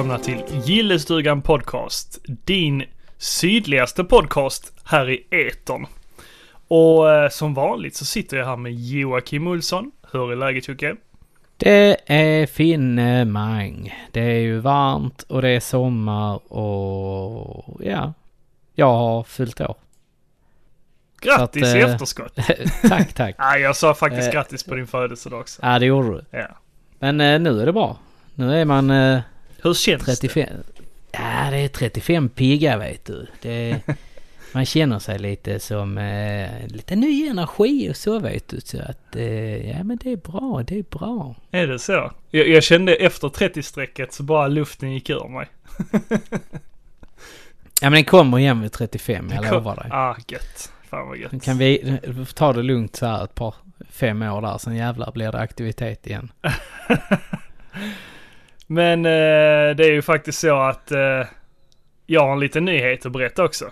Välkomna till Gillestugan Podcast. Din sydligaste podcast här i etern. Och eh, som vanligt så sitter jag här med Joakim Olsson. Hur är läget Jocke? Det är finemang. Det är ju varmt och det är sommar och ja, jag har fyllt år. Grattis att, i eh, efterskott! tack, tack. Nej, jag sa faktiskt Eh, grattis på din födelsedag också. Ja, det gjorde du. Ja. Men nu är det bra. Nu är man eh, Hur känns 35. Ja, det är 35 pigga vet du. Det, man känner sig lite som eh, lite ny energi och så vet du. Så att eh, ja, men det är bra, det är bra. det? Är det så? Jag, jag kände efter 30-strecket så bara luften gick ur mig. Ja, men den kommer igen vid 35, jag lovar dig. Ah, gött. Fan vad gött. Kan vi ta det lugnt så här ett par, fem år där, sen jävlar blir det aktivitet igen. Men eh, det är ju faktiskt så att eh, jag har en liten nyhet att berätta också.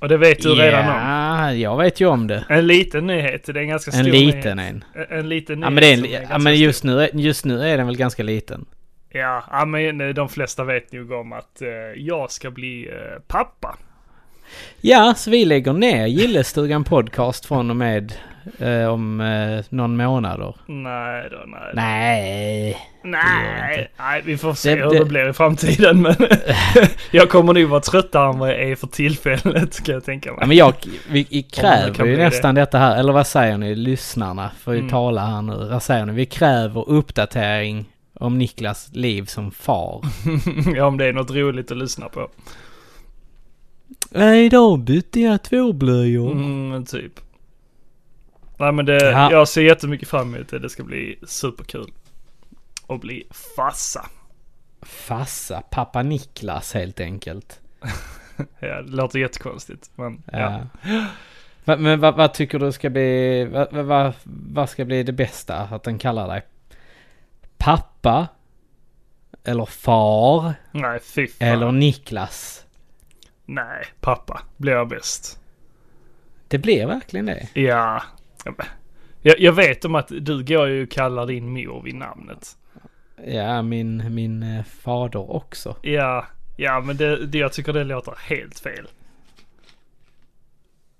Och det vet du redan om. Ja, jag vet ju om det. En liten nyhet, det är en ganska stor En liten nyhet. en. En, en liten nyhet. Ja men, det är en, som ja, men just, stor. nu, är- just nu är den väl ganska liten. Ja, ja, men de flesta vet nog om att eh, jag ska bli eh, pappa. Ja, så vi lägger ner Gillestugan Podcast från och med eh, om eh, någon månader. Nej då, nej. Nej. Nej, nej, vi får se Det- hur det- det blir i framtiden. Men jag kommer nog vara tröttare än vad jag är för tillfället, kan jag tänka mig. Ja men jag, vi, vi det kräver ju nästan detta här, eller vad säger ni lyssnarna? Får ju Mm. tala här nu. Vad säger ni? Vi kräver uppdatering om Niklas liv som far. ja, om det är något roligt att lyssna på. Nej, idag bytte jag två blöjor. Mm, typ. Nej men det, Ja. jag ser jättemycket fram emot det. Det ska bli superkul. Och bli fassa. Fassa, pappa Niklas helt enkelt. Ja, det låter jättekonstigt. Men ja. Ja. Va, men vad, vad tycker du ska bli, vad, vad- vad, vad ska bli det bästa att den kallar dig? Pappa? Eller far? Nej, fy fan. Eller Niklas? Nej, pappa blir jag bäst. Det blir verkligen det. Ja. Jag, jag vet om att du går ju och kallar din mor vid namnet. Ja, min, min eh, fader också. Ja, ja men det, det, jag tycker det låter helt fel.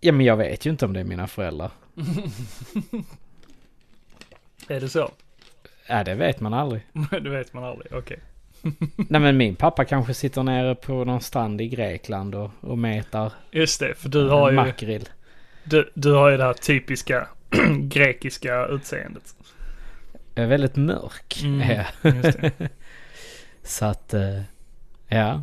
Ja, men jag vet ju inte om det är mina föräldrar. Är det så? Ja, det vet man aldrig. det vet man aldrig. Okej. Nej, men min pappa kanske sitter nere på någon strand i Grekland och, och metar Just det, för du har ju, makrill. du, du har ju det här typiska grekiska utseendet. Jag är väldigt mörk. Mm. Så att, eh, ja.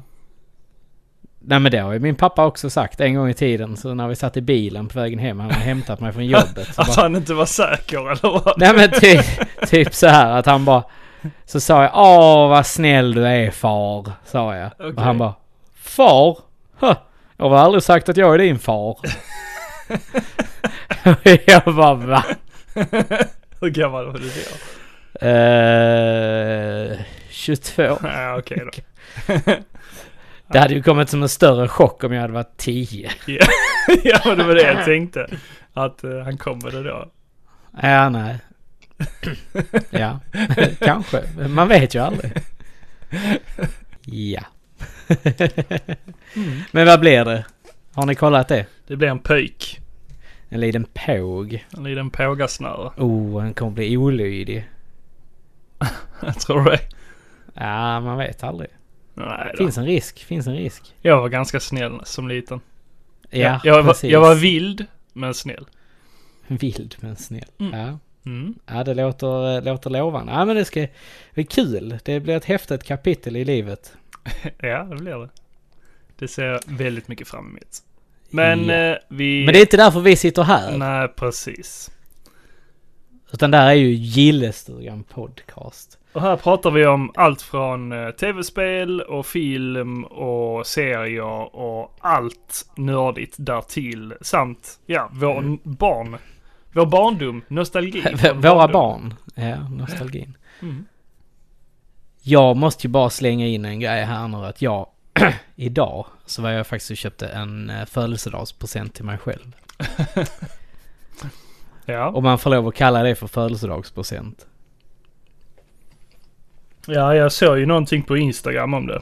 Nej men det har ju min pappa också sagt en gång i tiden. Så när vi satt i bilen på vägen hem. Han hade hämtat mig från jobbet. Så Att bara, han inte var säker eller vad? nej men typ, typ så här att han bara. Så sa jag åh vad snäll du är far. Sa jag. Okej. Och han bara far? Huh, jag har aldrig sagt att jag är din far. jag bara va? Hur gammal var du då? Eh, 22. Ja, okej då. Det hade ju kommit som en större chock om jag hade varit 10. ja, men det var det jag tänkte. Att eh, han kommer det då. Ja, nej. ja, kanske. Man vet ju aldrig. Ja. Men vad blir det? Har ni kollat det? Det blir en pöjk. En liten påg. En liten pågasnöre. Oh, han kommer bli olydig. Jag tror det. Ja, man vet aldrig. Nej då. Finns en risk, finns en risk. Jag var ganska snäll som liten. Ja, jag, var, precis. jag var vild, men snäll. Vild men snäll. Mm. Ja. Mm. Ja, det låter, låter lovande. Ja, men det ska bli kul. Det blir ett häftigt kapitel i livet. Ja, det blir det. Det ser jag väldigt mycket fram emot. Men Ja. eh, vi... Men det är inte därför vi sitter här. Nej, precis. Utan där är ju Gillestugan podcast. Och här pratar vi om allt från eh, tv-spel och film och serier och allt nördigt därtill. Samt, ja, vår Mm. barn. Vår barndom, nostalgi. Våra barndom. barn. Ja, nostalgin. Mm. Jag måste ju bara slänga in en grej här nu att jag idag så var jag faktiskt och köpte en eh, födelsedagspresent till mig själv. Ja. Om man får lov att kalla det för födelsedagspresent. Ja, jag såg ju någonting på Instagram om det.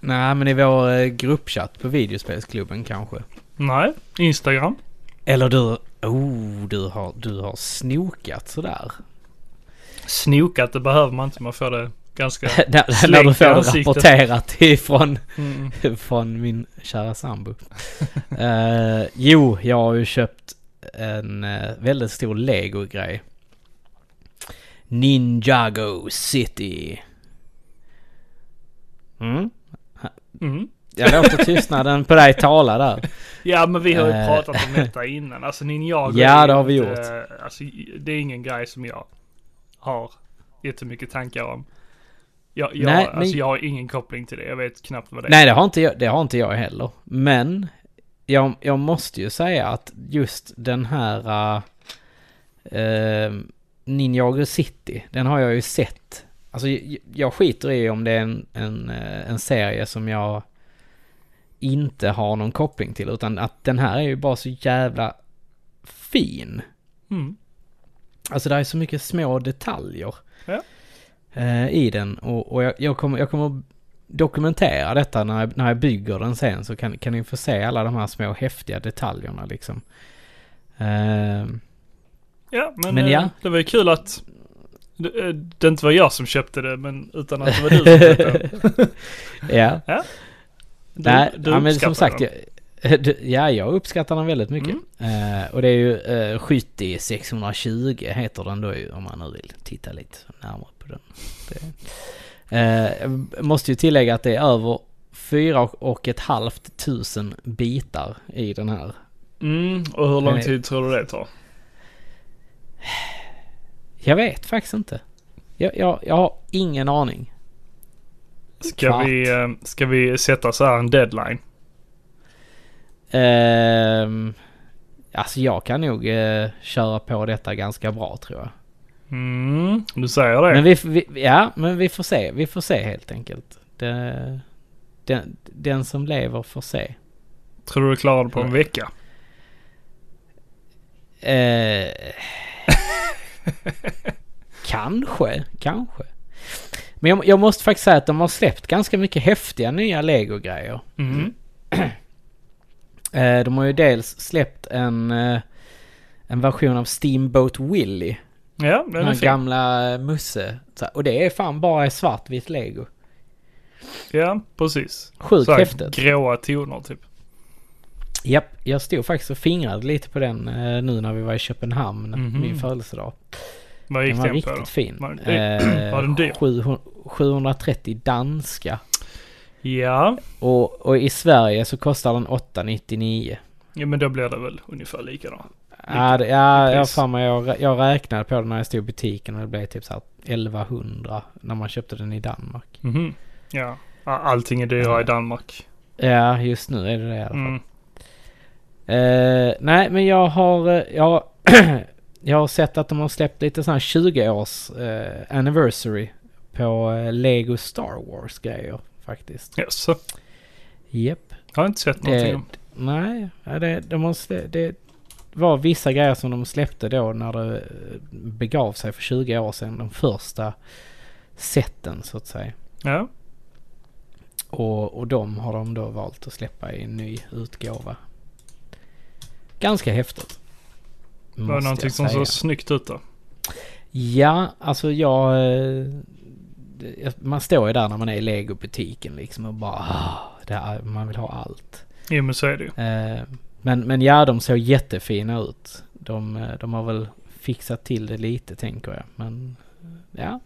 Nej, men i vår eh, gruppchatt på videospelsklubben kanske. Nej, Instagram. Eller du... Oh, du har, du har snokat sådär. Snokat, det behöver man inte. Man får det ganska... när, du får det rapporterat ifrån Mm. från min kära sambo. Eh, jo, jag har ju köpt en eh, väldigt stor Lego-grej. Ninjago City. Mm. Mm. Jag låter tystnaden på dig tala där. Ja, men vi har ju Eh. pratat om detta innan. Alltså Ninjago Ja, det har vi gjort. Alltså, det är ingen grej som jag har jättemycket tankar om. Jag, jag, Nej, men- alltså, jag har ingen koppling till det. Jag vet knappt vad det är. Nej, det har inte jag, det har inte jag heller. Men jag, jag måste ju säga att just den här uh, Ninjago City, den har jag ju sett. Alltså jag, jag skiter i om det är en, en, eh, en serie som jag inte har någon koppling till, utan att den här är ju bara så jävla fin. Mm. Alltså det är så mycket små detaljer Ja. Eh, i den och, och jag, jag, kommer, jag kommer dokumentera detta när jag, när jag bygger den sen så kan, kan ni få se alla de här små häftiga detaljerna liksom. Eh, Ja, men, Men eh, ja. det var ju kul att det, eh, det inte var jag som köpte det, men utan att det var du som köpte det. ja, Du, nej, du ja, men som sagt, jag, ja, jag uppskattar den väldigt mycket. Mm. Eh, och det är ju uh, 70 620 heter den då ju om man nu vill titta lite närmare på den. Det, eh, måste ju tillägga att det är över fyra och- ett halvt tusen bitar i den här. Mm, och hur lång Nej. tid tror du det tar? Jag vet faktiskt inte. Jag, jag, jag har ingen aning. Ska Kvart. vi, eh, ska vi sätta så här en deadline? Ehm, alltså jag kan nog eh, köra på detta ganska bra tror jag. Mm, du säger det? Men vi, vi, ja, men vi får se. Vi får se helt enkelt. Det, den, den som lever får se. Tror du klarar det på en vecka? Eh, kanske, kanske. Men jag, jag måste faktiskt säga att de har släppt ganska mycket häftiga nya Lego-grejer. Mm. Eh, de har ju dels släppt en, eh, en version av Steamboat Willie. Ja, den Den är fin. gamla Musse. Och det är fan bara svartvitt Lego. Ja, precis. Sjukt häftigt. Gråa toner typ. Japp, jag stod faktiskt och fingrade lite på den eh, nu när vi var i Köpenhamn, Mhm. min födelsedag. Vad gick Den var den på riktigt fin. Var den- Eh, var den dyr? 700 730 danska. Ja. Och, och i Sverige så kostar den 899. ja, men då blir det väl ungefär likadant. Ja, det, ja jag, fan, jag, jag räknade på det när jag stod i butiken och det blev typ så här 1100 när man köpte den i Danmark. Mhm. Ja. Ja, Allting är dyrare i Danmark. Ja, just nu är det det i alla fall. Mm. Eh, nej, men jag har, eh, jag, jag har sett att de har släppt lite sån här 20-års eh, anniversary på eh, Lego Star Wars grejer faktiskt. Yes. så. Japp. Har inte sett någonting om. nej, ja, det, de slä, det var vissa grejer som de släppte då när det eh, begav sig för 20 år sedan. De första sätten så att säga. Ja. Och, och de har de då valt att släppa i en ny utgåva. Ganska häftigt. Var det någonting jag som såg snyggt ut då? Ja, alltså jag... eh, det- Man står ju där när man är i legobutiken liksom och bara... ah, det är, man vill ha allt. Jo men så är det ju. Eh, Men, men ja, de såg jättefina ut. De, eh, de har väl fixat till det lite tänker jag. Men ja,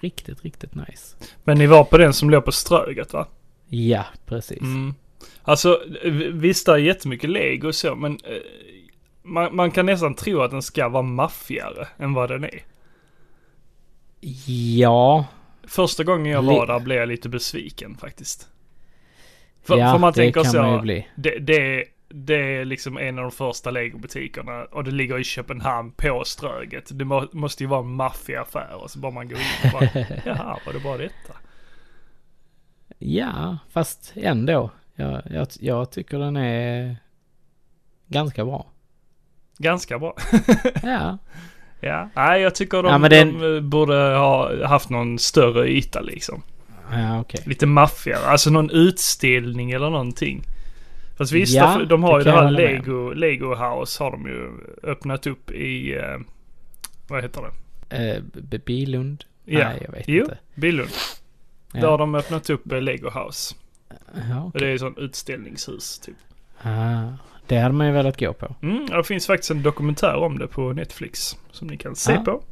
riktigt, riktigt nice. Men ni var på den som låg på Ströget va? Ja, precis. Mm. Alltså visst det är jättemycket lego och så men eh, man, man kan nästan tro att den ska vara maffigare än vad den är. Ja, Första gången jag var där blev jag lite besviken faktiskt. För, ja för man det tänker kan så, man ju bli. det, det, det är liksom en av de första legobutikerna och det ligger i Köpenhamn på Ströget. Det må, måste ju vara en maffiaaffär och så bara man går in och bara, jaha var det bara detta? Ja, fast ändå. Jag, jag, jag tycker den är ganska bra. Ganska bra. Ja, Ja, nej jag tycker de, Ja, den- de borde ha haft någon större yta liksom. Ja, okej. Lite maffigare, alltså någon utställning eller någonting. Fast visst, Ja, de, har ju det här Lego, Lego House har de ju öppnat upp i, eh, vad heter det? Eh, Bilund? Ja. Nej, jag vet Jo, inte. Billund. Där har de öppnat upp eh, Lego House. Ja, okej. det är ett sånt utställningshus typ. Ah, det hade man ju velat gå på. Mm, det finns faktiskt en dokumentär om det på Netflix. Som ni kan se Ja. på.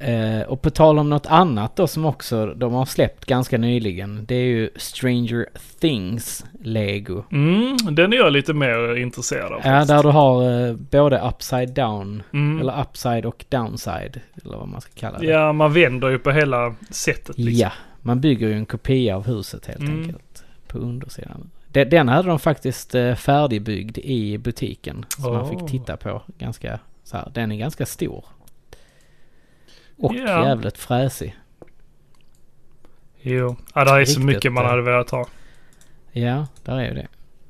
Eh, och på tal om något annat då som också de har släppt ganska nyligen. Det är ju Stranger Things Lego. Mm, den är jag lite mer intresserad av. Ja, faktiskt. där du har eh, både upside down, Mm. eller upside och downside. Eller vad man ska kalla det. Ja, man vänder ju på hela sättet liksom. Ja, man bygger ju en kopia av huset helt Mm. enkelt. På undersidan. De- Den hade de faktiskt eh, färdigbyggd i butiken. Som man Åh. fick titta på ganska så här. Den är ganska stor. Och Ja. jävligt fräsig. Jo, ja, det är så Riktigt, mycket man eh, hade velat ha. Ja, där är ju det.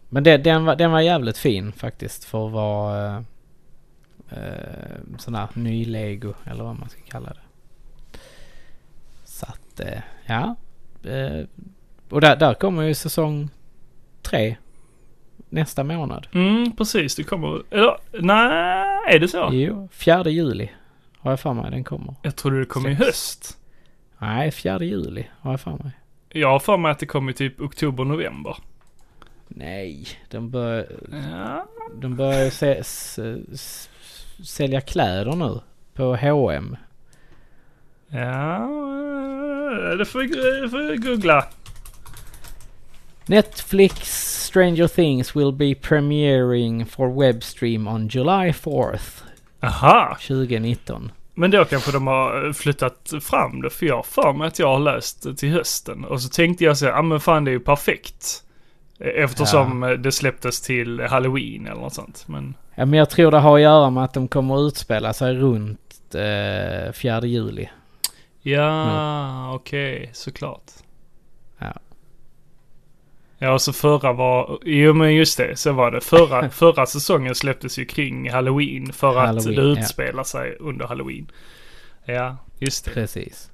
Men det, den, var, den var jävligt fin faktiskt för att vara eh, eh, sån här ny lego eller vad man ska kalla det. Så att, eh, ja. Eh, och där, där kommer ju säsong tre nästa månad. Mm, precis. Det kommer... Eller, nej, är det så? Jo, fjärde juli har jag för mig den kommer. Jag trodde det kom i höst. Nej, fjärde juli har jag för mig. Jag har för mig att det kom i typ oktober, november. Nej, de bör, Ja. de börjar se, sälja kläder nu på H&M. Ja, det får vi googla. Netflix Stranger Things will be premiering for webstream on July 4th Aha, 2019. Men då kanske de har flyttat fram det. För jag har för mig att jag har läst till hösten. Och så tänkte jag så ja men fan det är ju perfekt. Eftersom det släpptes till halloween eller något sånt. Men Ja, men jag tror det har att göra med att de kommer att utspela sig runt eh, 4 juli. ja, okej, såklart. Ja. Ja, och så förra var, jo men just det, så var det. Förra, förra säsongen släpptes ju kring halloween för att Halloween, det ja. utspelar sig under halloween. Ja, just det. Precis.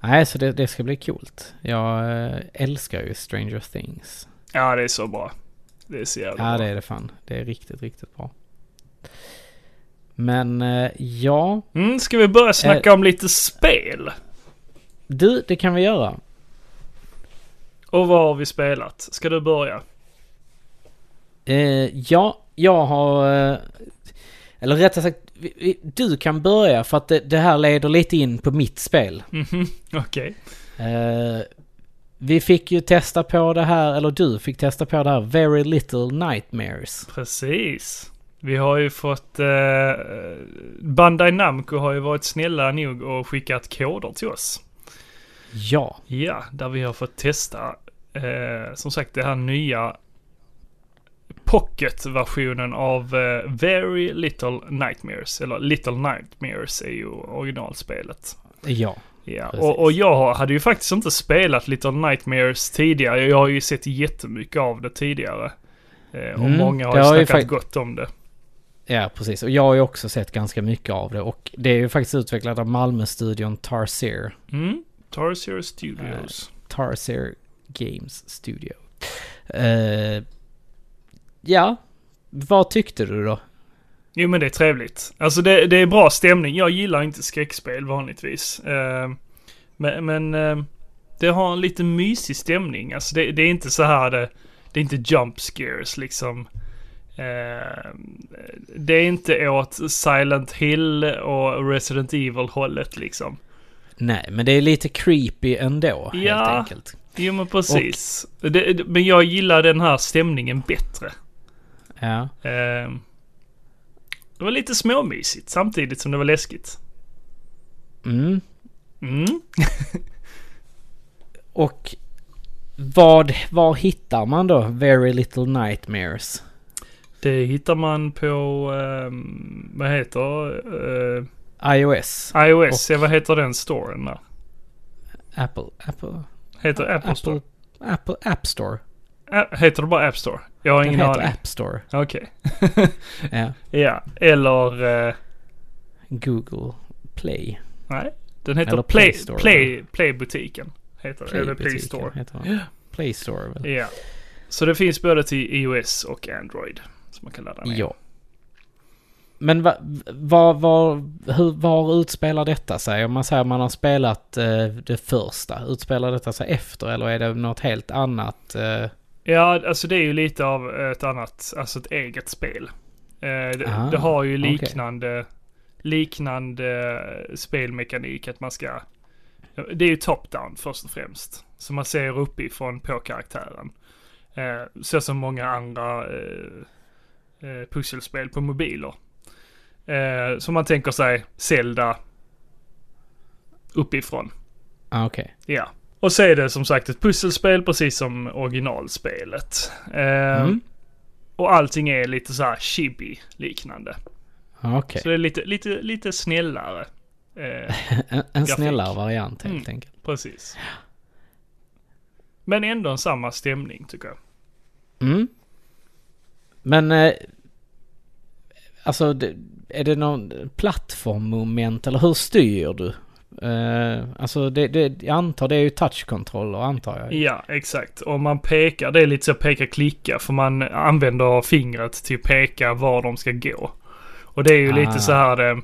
Nej, så det, det ska bli coolt. Jag eh, älskar ju Stranger Things. Ja, det är så bra. Det är så jävla Ja, bra. det är det fan. Det är riktigt, riktigt bra. Men eh, ja, Mm, ska vi börja snacka om lite spel? du, det kan vi göra. Och vad har vi spelat? Ska du börja? Eh, ja, jag har... Eh, eller rättare sagt, du kan börja för att det, det här leder lite in på mitt spel. Mhm, okej. Eh, vi fick ju testa på det här, eller du fick testa på det här Very Little Nightmares. Precis. Vi har ju fått... Eh, Bandai Namco har ju varit snälla nog och skickat koder till oss. Ja, Ja, där vi har fått testa eh, som sagt det här nya Pocket-versionen av eh, Very Little Nightmares. Eller Little Nightmares är ju originalspelet. ja. Ja, och, och jag hade ju faktiskt inte spelat Little Nightmares tidigare. Jag har ju sett jättemycket av det tidigare. Eh, och Mm, många har ju har ju snackat gott om det. Ja, precis. Och jag har ju också sett ganska mycket av det. Och det är ju faktiskt utvecklat av Malmö-studion Tarsier. Mm. Tarsier Studios. Tarsier Games Studio. Eh, ja, vad tyckte du då? Jo men det är trevligt. Alltså det, det är bra stämning. Jag gillar inte skräckspel vanligtvis. Eh, men men eh, det har en lite mysig stämning. Alltså det, det är inte så här det, det är inte jump scares liksom. Eh, det är inte åt Silent Hill och Resident Evil hållet liksom. Nej, men det är lite creepy ändå, helt Ja. enkelt. Jo men precis. Det, det- men jag gillar den här stämningen bättre. Ja. Eh, det var lite småmysigt samtidigt som det var läskigt. Mm. Mm. Och vad, var hittar man då Very Little Nightmares? Det hittar man på, ehm, vad heter uh, iOS? iOS? Ja, vad heter den storen där? Apple? Apple? Heter Apple Store? Apple App Store? Ä- heter det bara App Store? Jag har Den ingen heter aning. App Store. Okej. Ja. Ja, eller... eh, Google Play. Nej, den heter Eller Play, Play Store, Play, Playbutiken. Heter det. Eller Play Store. heter. Play Store väl? Ja. Så det finns både till iOS och Android. Som man kan ladda ner. Ja. Men va, va, hur, var utspelar detta sig? Om man säger att man har spelat eh, det första, utspelar detta sig efter eller är det något helt annat? Eh? Ja, alltså det är ju lite av ett annat, alltså ett eget spel. Eh, det, Ah, det har ju liknande, liknande spelmekanik att man ska... Det är ju top-down först och främst. Så man ser uppifrån på karaktären. Så som många andra pusselspel på mobiler. Eh, så man tänker sig Zelda uppifrån. Ah, Okej. Ja. Och så är det som sagt ett pusselspel precis som originalspelet. Eh, Mm. Och allting är lite så här chibi liknande. Ah, Okej. Så det är lite, lite, lite snällare. Eh, En, en snällare variant helt Mm. enkelt. precis. Men ändå en samma stämning tycker jag. Mm. Men eh, alltså det, är det någon plattformmoment eller hur styr du? Eh, alltså det, det, jag antar det är ju touchkontroller antar jag. Ja, exakt. Och man pekar, det är lite så peka-klicka för man använder fingret till att peka var de ska gå. Och det är ju Ah. lite så här eh,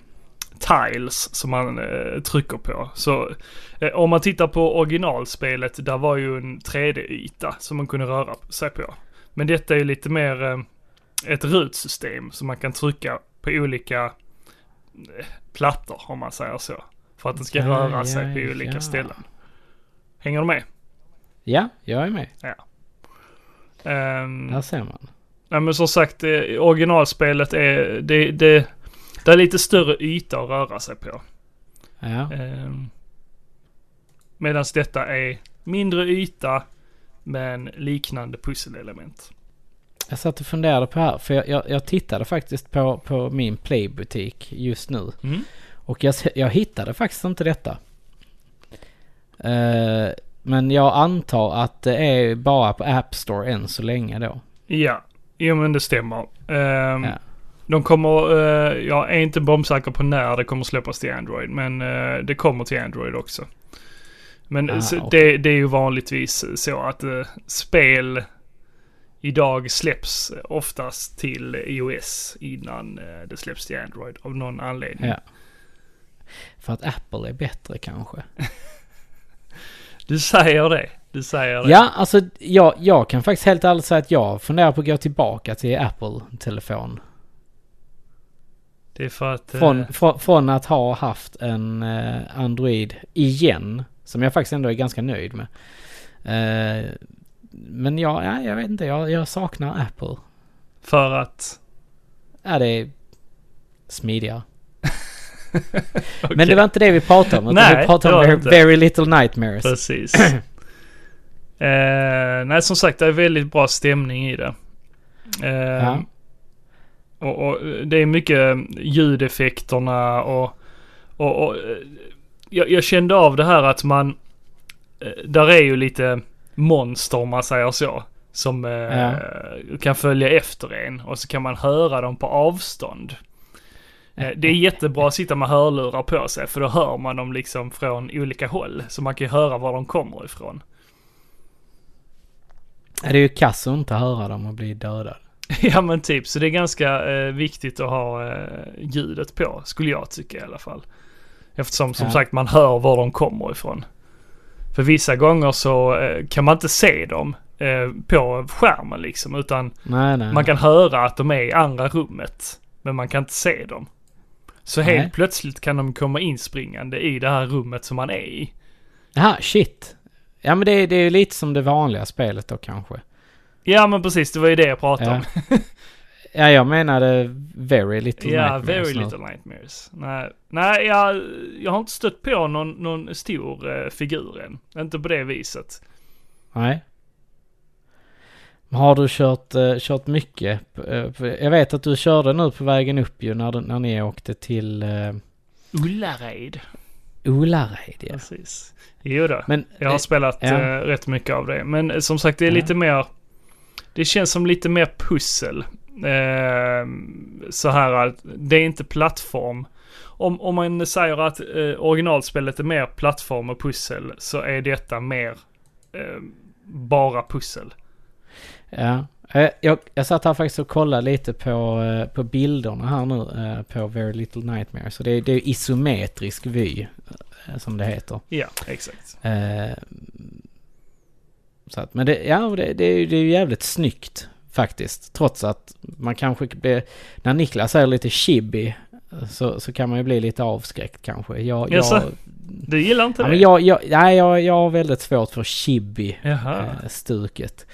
tiles som man eh, trycker på. Så eh, om man tittar på originalspelet, där var ju en 3D-yta som man kunde röra sig på. Men detta är ju lite mer eh, ett rutsystem som man kan trycka på olika eh, plattor om man säger så. För att den ska Ja, röra sig ja, på olika ja. ställen. Hänger du med? Ja, jag är med. Ehm, Där ser man. Nej men som sagt, eh, originalspelet är, det, det, det är lite större yta att röra sig på. Ja. Um, Medan detta är mindre yta, men liknande pusselelement. Jag satt och funderade på här, för jag, jag, jag tittade faktiskt på, på min playbutik just nu. Mm. Och jag, jag hittade faktiskt inte detta. Eh, men jag antar att det är bara på App Store än så länge då. Ja, jo men det stämmer. Ehm, Ja. De kommer, eh, jag är inte bombsäker på när det kommer släppas till Android, men eh, det kommer till Android också. Men Ah, okej. det, det är ju vanligtvis så att eh, spel idag släpps oftast till iOS innan eh, det släpps till Android av någon anledning. Ja. För att Apple är bättre kanske. Du säger det. Du säger det. Ja, alltså jag, jag kan faktiskt helt ärligt säga att jag funderar på att gå tillbaka till Apple-telefon. Det är för att... eh, Från, från, från att ha haft en eh, Android igen, som jag faktiskt ändå är ganska nöjd med. Eh, men jag, ja, jag vet inte, jag, jag saknar Apple. För att... Ja, det är smidigare. Okej. Men det var inte det vi pratade om, utan Nej, vi pratade om inte. very Little Nightmares. Precis. eh, nej, som sagt, det är väldigt bra stämning i det. Eh, Ja. och, och det är mycket ljudeffekterna och... och, och eh, jag, jag kände av det här att man... eh, Där är ju lite monster om man säger så. Som eh, Ja. kan följa efter en och så kan man höra dem på avstånd. Eh, Det är jättebra att sitta med hörlurar på sig för då hör man dem liksom från olika håll. Så man kan ju höra var de kommer ifrån. Det är ju kass att inte höra dem och bli dödad. ja men typ, så det är ganska eh, viktigt att ha eh, ljudet på, skulle jag tycka i alla fall. Eftersom som Ja. sagt man hör var de kommer ifrån. För vissa gånger så eh, kan man inte se dem eh, på skärmen liksom, utan Nej, nej. man kan höra att de är i andra rummet. Men man kan inte se dem. Så helt Nej. plötsligt kan de komma inspringande i det här rummet som man är i. Jaha, shit. Ja men det, är- det är ju lite som det vanliga spelet då kanske. Ja men precis, det var ju det jag pratade Ja. om. Ja, jag menade very little Ja, nightmares very nu. little nightmares. Nej, nej jag, jag har inte stött på någon, någon stor eh, figur än. Inte på det viset. Nej. Har du kört, eh, kört mycket? Eh, jag vet att du körde nu på vägen upp ju när, när ni åkte till uh, Ullared. Olared ja. Precis. Jo då. Men, Jag har eh, spelat ja. eh, rätt mycket av det. Men eh, som sagt, det är Ja. lite mer... Det känns som lite mer pussel. Eh, så här att det är inte plattform. om, om man säger att eh, originalspelet är mer plattform och pussel så är detta mer eh, bara pussel. Ja. Eh, Jag, jag satt här faktiskt och kollade lite på, eh, på bilderna här nu eh, på Very Little Nightmares. Så det, är- det är isometrisk vy som det heter. Ja, exakt. Så att, men det, ja, det, det är ju jävligt snyggt faktiskt. Trots att man kanske blir... När Niklas är lite chibi så, så kan man ju bli lite avskräckt kanske. Jag, jag, Jaså? Du gillar inte ja, det? jag, jag, nej, jag, jag har väldigt svårt för chibi Jaha. eh.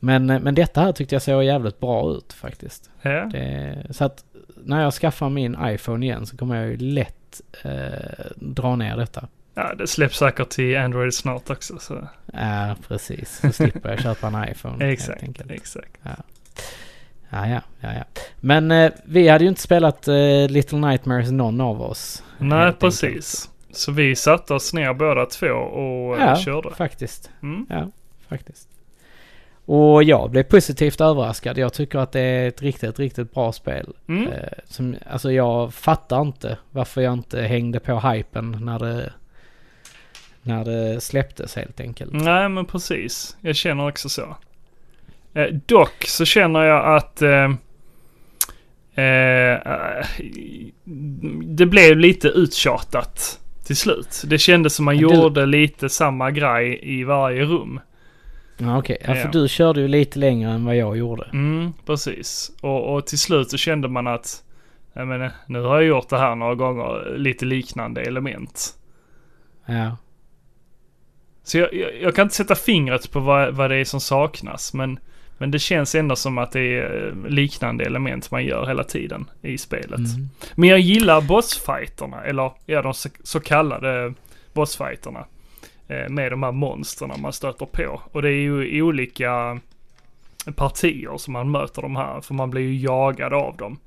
Men, eh, men detta här tyckte jag såg jävligt bra ut faktiskt. Ja. Det, så att när jag skaffar min iPhone igen så kommer jag ju lätt eh, dra ner detta. Ja, det släpps säkert till Android snart också. Så. Ja, precis. Så slipper jag köpa en iPhone. Exakt, enkelt. exakt. Ja, ja, ja, ja. Men eh, vi hade ju inte spelat eh, Little Nightmares någon av oss. Nej, precis. Så vi satte oss ner båda två och eh, Ja, körde. faktiskt. Mm. Ja, faktiskt. Och jag blev positivt överraskad. Jag tycker att det är ett riktigt, riktigt bra spel. Mm. Eh, som, alltså jag fattar inte varför jag inte hängde på hypen när det, när det släpptes helt enkelt. Nej, men precis. Jag känner också så. Eh, dock så känner jag att eh, eh, det blev lite uttjatat till slut. Det kändes som man Ja, du- gjorde lite samma grej i varje rum. Ja, Okej, ja, Ja. för du körde ju lite längre än vad jag gjorde. Mm, precis. Och, och till slut så kände man att jag menar, nu har jag gjort det här några gånger, lite liknande element. Ja. Så jag, jag, jag kan inte sätta fingret på vad, vad det är som saknas, men, men det känns ändå som att det är eh, liknande element man gör hela tiden i spelet. Mm. Men jag gillar bossfighterna, eller ja, de så, så kallade bossfighterna. Eh, med de här monstren man stöter på. Och det är ju olika partier som man möter de här, för man blir ju jagad av dem.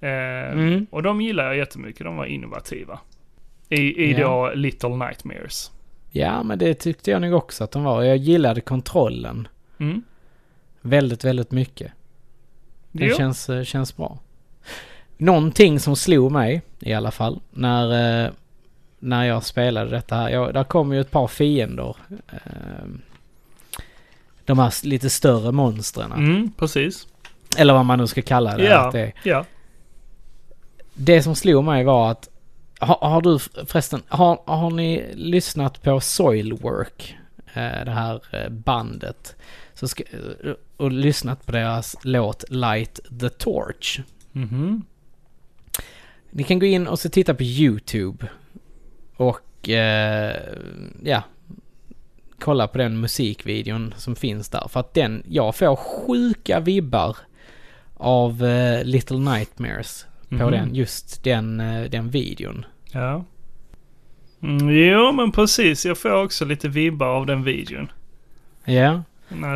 Eh, Mm. Och de gillar jag jättemycket, de var innovativa. I, i Ja. då Little Nightmares. Ja, men det tyckte jag nog också att de var. Jag gillade kontrollen Mm. väldigt, väldigt mycket. Det Jo. känns, eh, känns bra. Någonting som slog mig i alla fall när, eh, när jag spelade detta här. Jag, där kom ju ett par fiender. Eh, de här lite större monstren. Mm, precis. Eller vad man nu ska kalla det. Ja. Det. Ja. det som slog mig var att har, har du förresten, har, har ni lyssnat på Soilwork? Eh, det här eh, bandet. Så ska, eh, och lyssnat på deras låt Light the Torch. Mhm. Ni kan gå in och så titta på YouTube. Och eh, ja, kolla på den musikvideon som finns där. För att den, jag får sjuka vibbar av eh, Little Nightmares på Mhm. den, just den, eh, den videon. Ja. Mm, jo, men precis. Jag får också lite vibbar av den videon. Ja,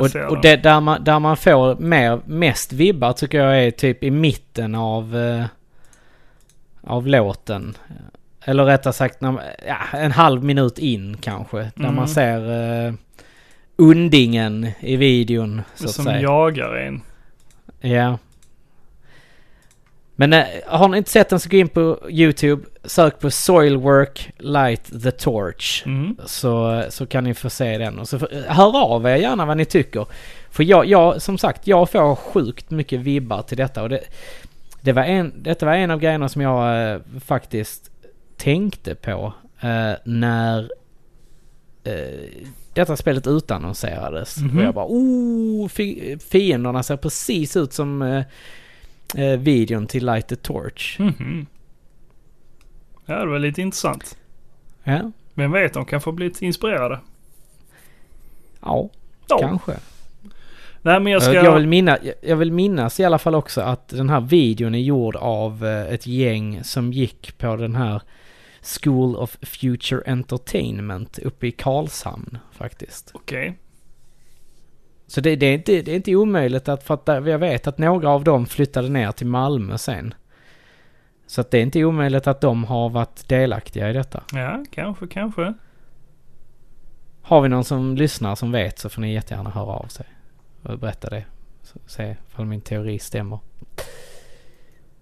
och, och det, där, man, där man får mer, mest vibbar tycker jag är typ i mitten av, eh, av låten. Eller rättare sagt, när, ja, en halv minut in kanske. Där Mm. man ser uh, undingen i videon, så att Som säga. jagar en. Ja. Men eh, har ni inte sett den så gå in på YouTube, sök på Soilwork Light the Torch. Mm. Så, så kan ni få se den. Och så får- hör av er gärna vad ni tycker. För jag, jag, som sagt, jag får sjukt mycket vibbar till detta. Och det, det var en, detta var en av grejerna som jag eh, faktiskt tänkte på eh, när eh, detta spelet utannonserades. Mhm. Och jag bara oh, fi, fienderna ser precis ut som eh, eh, videon till Light the Torch. Mhm. Ja, det var lite intressant. Ja, Vem vet, de kan få bli lite inspirerade. ja, Ja. kanske. Nej, men jag ska... Jag, vill minnas, jag- jag vill minnas i alla fall också att den här videon är gjord av eh, ett gäng som gick på den här School of Future Entertainment uppe i Karlshamn faktiskt. Okej. Så det, det, är inte, det är inte omöjligt att, för att jag vet att några av dem flyttade ner till Malmö sen. Så att det är inte omöjligt att de har varit delaktiga i detta. Ja, kanske, kanske. Har vi någon som lyssnar som vet så får ni jättegärna höra av sig och berätta det. Så, se ifall min teori stämmer.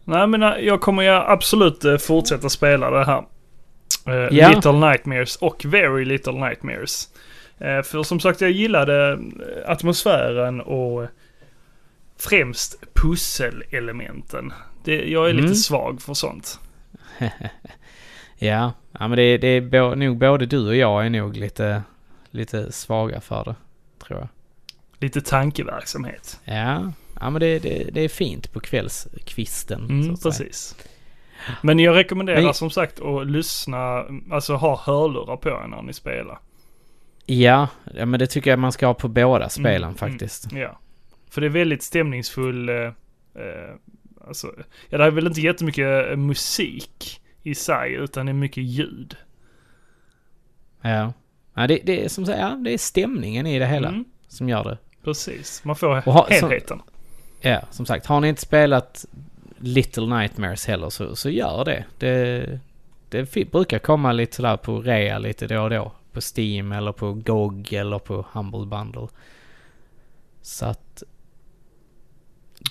Nej men eh, jag kommer ju absolut eh, fortsätta spela det här. Eh, Ja. Little Nightmares och Very Little Nightmares. Eh, för som sagt jag gillade eh, atmosfären och främst pusselelementen. Det, jag är Mm. lite svag för sånt. Ja, ja men det, det är bo, nog både du och jag är nog lite, lite svaga för det. Tror jag. Lite tankeverksamhet. Ja, ja men det, det, det är fint på kvällskvisten. Mm, precis. Men jag rekommenderar Men- som sagt att lyssna, alltså ha hörlurar på er när ni spelar. Ja, men det tycker jag man ska ha på båda spelen Mm, faktiskt. Ja. För det är väldigt stämningsfull, eh, eh, alltså, ja det är väl inte jättemycket eh, musik i sig utan det är mycket ljud. Ja. ja det, det är som sagt, ja, det är stämningen i det hela Mm, som gör det. precis, man får ha- helheten. Ja, som sagt, har ni inte spelat Little Nightmares heller så, så gör det. Det, det brukar komma lite sådär på rea lite då och då. På Steam eller på GOG eller på Humble Bundle. Så att...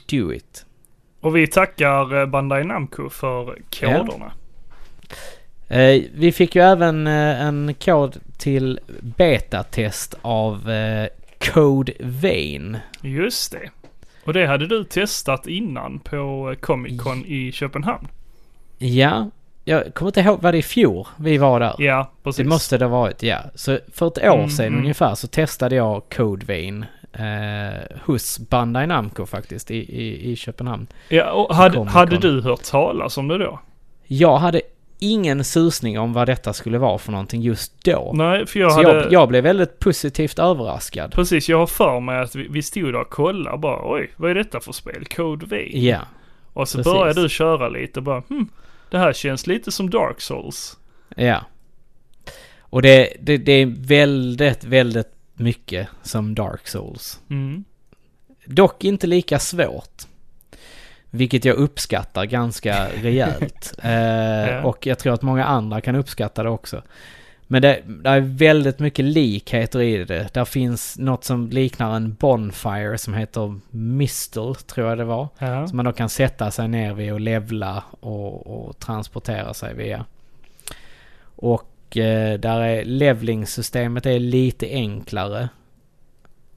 Do it. Och vi tackar eh, Bandai Namco för koderna. Eh, vi fick ju även eh, en kod till betatest av eh, Code Vein. Just det. Och det hade du testat innan på Comic Con i Köpenhamn. Ja, jag kommer inte ihåg, var det i fjol vi var där? Ja, precis. Det måste det ha varit, ja. Så för ett år Mm, sedan mm. ungefär så testade jag Code Vein eh, hos Bandai Namco faktiskt i, i, i Köpenhamn. Ja, och hade, hade du hört talas om det då? Jag hade ingen susning om vad detta skulle vara för någonting just då. Nej, för jag så hade... jag, jag blev väldigt positivt överraskad. Precis, jag har för mig att vi, vi stod där och kollade bara oj, vad är detta för spel? Code V. Ja, och så precis. började du köra lite och bara hm, det här känns lite som Dark Souls. ja. Och det, det, det är väldigt, väldigt mycket som Dark Souls. Mm. Dock inte lika svårt. Vilket jag uppskattar ganska rejält. eh. Och jag tror att många andra kan uppskatta det också. Men det, det är väldigt mycket likheter i det. Där finns något som liknar en Bonfire som heter Mistel, tror jag det var. Ja. Som man då kan sätta sig ner vid och levla och, och transportera sig via. Och eh, där är levlingssystemet är lite enklare.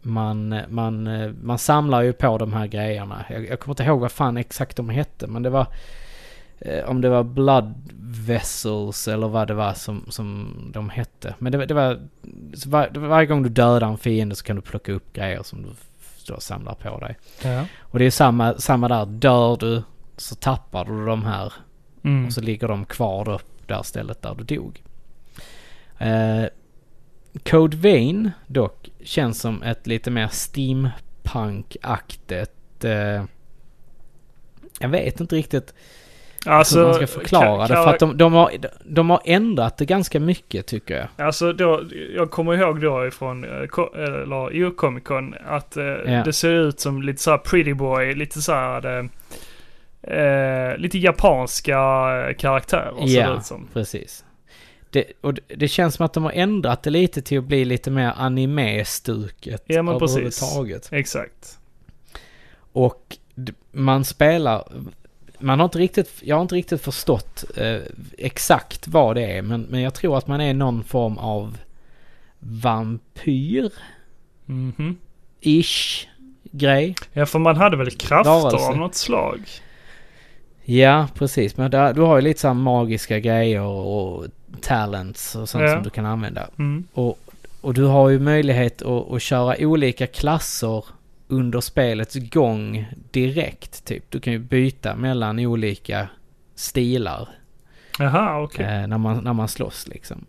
Man, man, eh, man samlar ju på de här grejerna. Jag, jag kommer inte ihåg vad fan exakt de hette men det var eh, om det var blood vessels eller vad det var som, som de hette. Men det, var- det var, var, varje gång du dödar en fiende så kan du plocka upp grejer som du då samlar på dig. ja. Och det är samma, samma där. Dör du så tappar du de här Mm. och så ligger de kvar då på det här stället där du dog. Eh, Code Vein dock känns som ett lite mer steampunk-aktigt... Eh, jag vet inte riktigt Alltså, hur man ska förklara det. För att de, de, har, de har ändrat det ganska mycket tycker jag. Alltså då, jag kommer ihåg då ifrån, eh, eller i Comic Con att eh, Ja. det ser ut som lite såhär pretty boy, lite såhär eh, eh, lite japanska karaktärer ser det ut som. precis. Det, och det, det känns som att de har ändrat det lite till att bli lite mer anime-stuket Ja, men precis. Exakt. Och man spelar... Man har inte riktigt, jag har inte riktigt förstått eh, exakt vad det är men, men jag tror att man är någon form av vampyr-ish Mhm. grej. Ja, för man hade väl krafter Varelse. av något slag? Ja, precis. Men där, du har ju lite så här magiska grejer och talents och sånt Ja. som du kan använda. Mm. Och, och du har ju möjlighet att, att köra olika klasser under spelets gång direkt. Typ. Du kan ju byta mellan olika stilar Jaha, okej. eh, när, man, när man slåss liksom.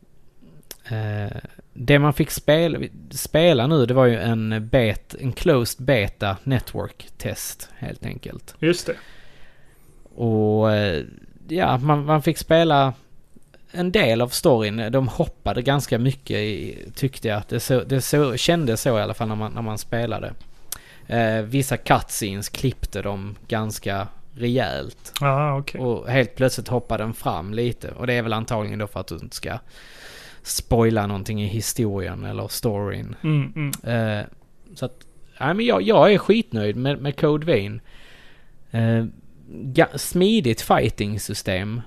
Eh, det man fick spela, spela nu det var ju en, bet, en closed beta network test helt enkelt. Just det. Och eh, ja, man, man fick spela en del av storyn. De hoppade ganska mycket i, tyckte jag. Det, så, det så, kändes så i alla fall när man, när man spelade. Eh, vissa cutscenes klippte de ganska rejält. Ja, okej. Och helt plötsligt hoppade den fram lite. Och det är väl antagligen då för att du inte ska spoila någonting i historien eller storyn. Mm, mm. Eh, så att, nej men jag, jag är skitnöjd med, med Code Vein. Eh, smidigt fighting-system.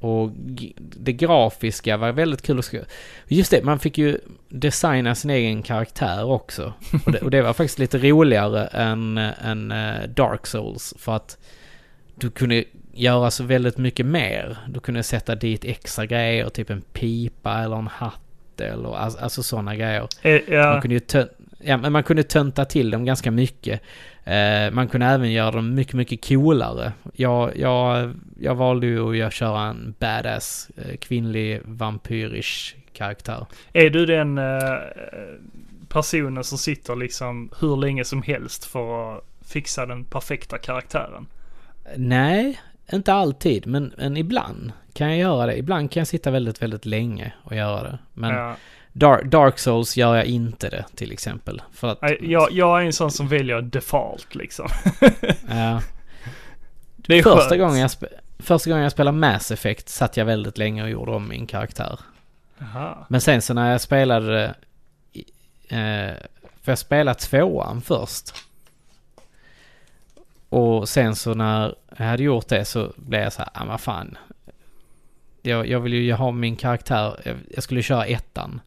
Och det grafiska var väldigt kul att skriva. Just det, man fick ju designa sin egen karaktär också. Och det, och det var faktiskt lite roligare än, än eh, Dark Souls. För att du kunde göra så väldigt mycket mer. Du kunde sätta dit extra grejer, typ en pipa eller en hatt eller alltså, alltså sådana grejer. Eh, Man Ja, kunde ju ja, men man kunde tönta till dem ganska mycket. Eh, man kunde även göra dem mycket, mycket coolare. Jag, jag, jag valde ju att köra en badass eh, kvinnlig vampyrish karaktär. är du den eh, personen som sitter liksom hur länge som helst för att fixa den perfekta karaktären? Nej, inte alltid, men, men ibland kan jag göra det. Ibland kan jag sitta väldigt, väldigt länge och göra det. Men Ja. Dark, Dark Souls gör jag inte det, till exempel. För att... Jag, jag är en sån som väljer default liksom. Ja. Det är första, skönt. gången jag första gången jag spelade Mass Effect satt jag väldigt länge och gjorde om min karaktär. Jaha. Men sen så när jag spelade Eh, för jag spelade tvåan först. Och sen så när jag hade gjort det så blev jag så här, ah, vad fan. Jag, jag vill ju ha min karaktär, jag, jag skulle köra ettan.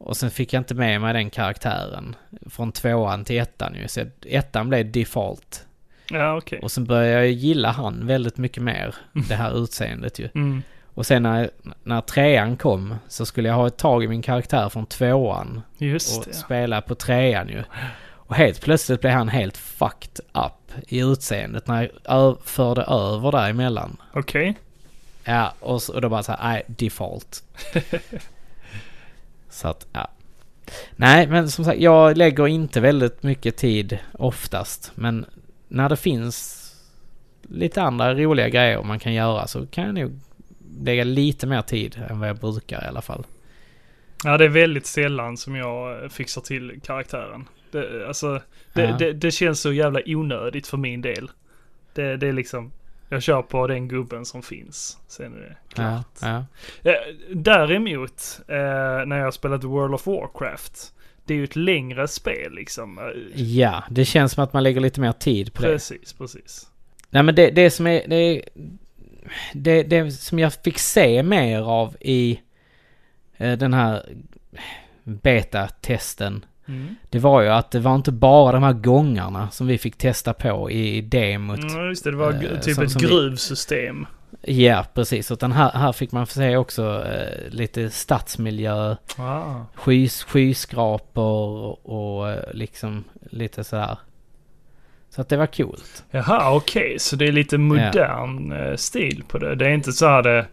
Och sen fick jag inte med mig den karaktären. Från tvåan till ettan ju. Så ettan blev default. Ja, okej. Och sen började jag gilla han väldigt mycket mer. Det här utseendet ju. Mm. Och sen när, när trean kom så skulle jag ha ett tag i min karaktär från tvåan Just och det. spela på trean ju. Och helt plötsligt blev han helt fucked up i utseendet när jag förde över däremellan. Okej. Ja, och, så, och då bara så här, nej, default. så att, ja. Nej, men som sagt, jag lägger inte väldigt mycket tid oftast. Men när det finns lite andra roliga grejer man kan göra så kan jag nog lägga lite mer tid än vad jag brukar i alla fall. Ja, det är väldigt sällan som jag fixar till karaktären. Det, alltså, det, Ja. det, det känns så jävla onödigt för min del. Det, det är liksom, jag kör på den gubben som finns. Sen är det Ja, klart. ja. Eh, däremot, eh, när jag spelat World of Warcraft, det är ju ett längre spel liksom. Eh, ja, det känns som att man lägger lite mer tid på det. precis, precis. Nej men det, det som är... Det, det, det som jag fick se mer av i den här beta-testen. Mm. Det var ju att det var inte bara de här gångarna som vi fick testa på i demot. Mm, just det, det var Eh, typ som- ett som vi- gruvsystem. Ja, precis. Utan här, här fick man se också eh, lite stadsmiljö, Ah. skys, skyskrapor och, eh, liksom lite sådär. Så att det var coolt. Jaha, okej, så det är lite modern eh, stil på det. Det är inte så här det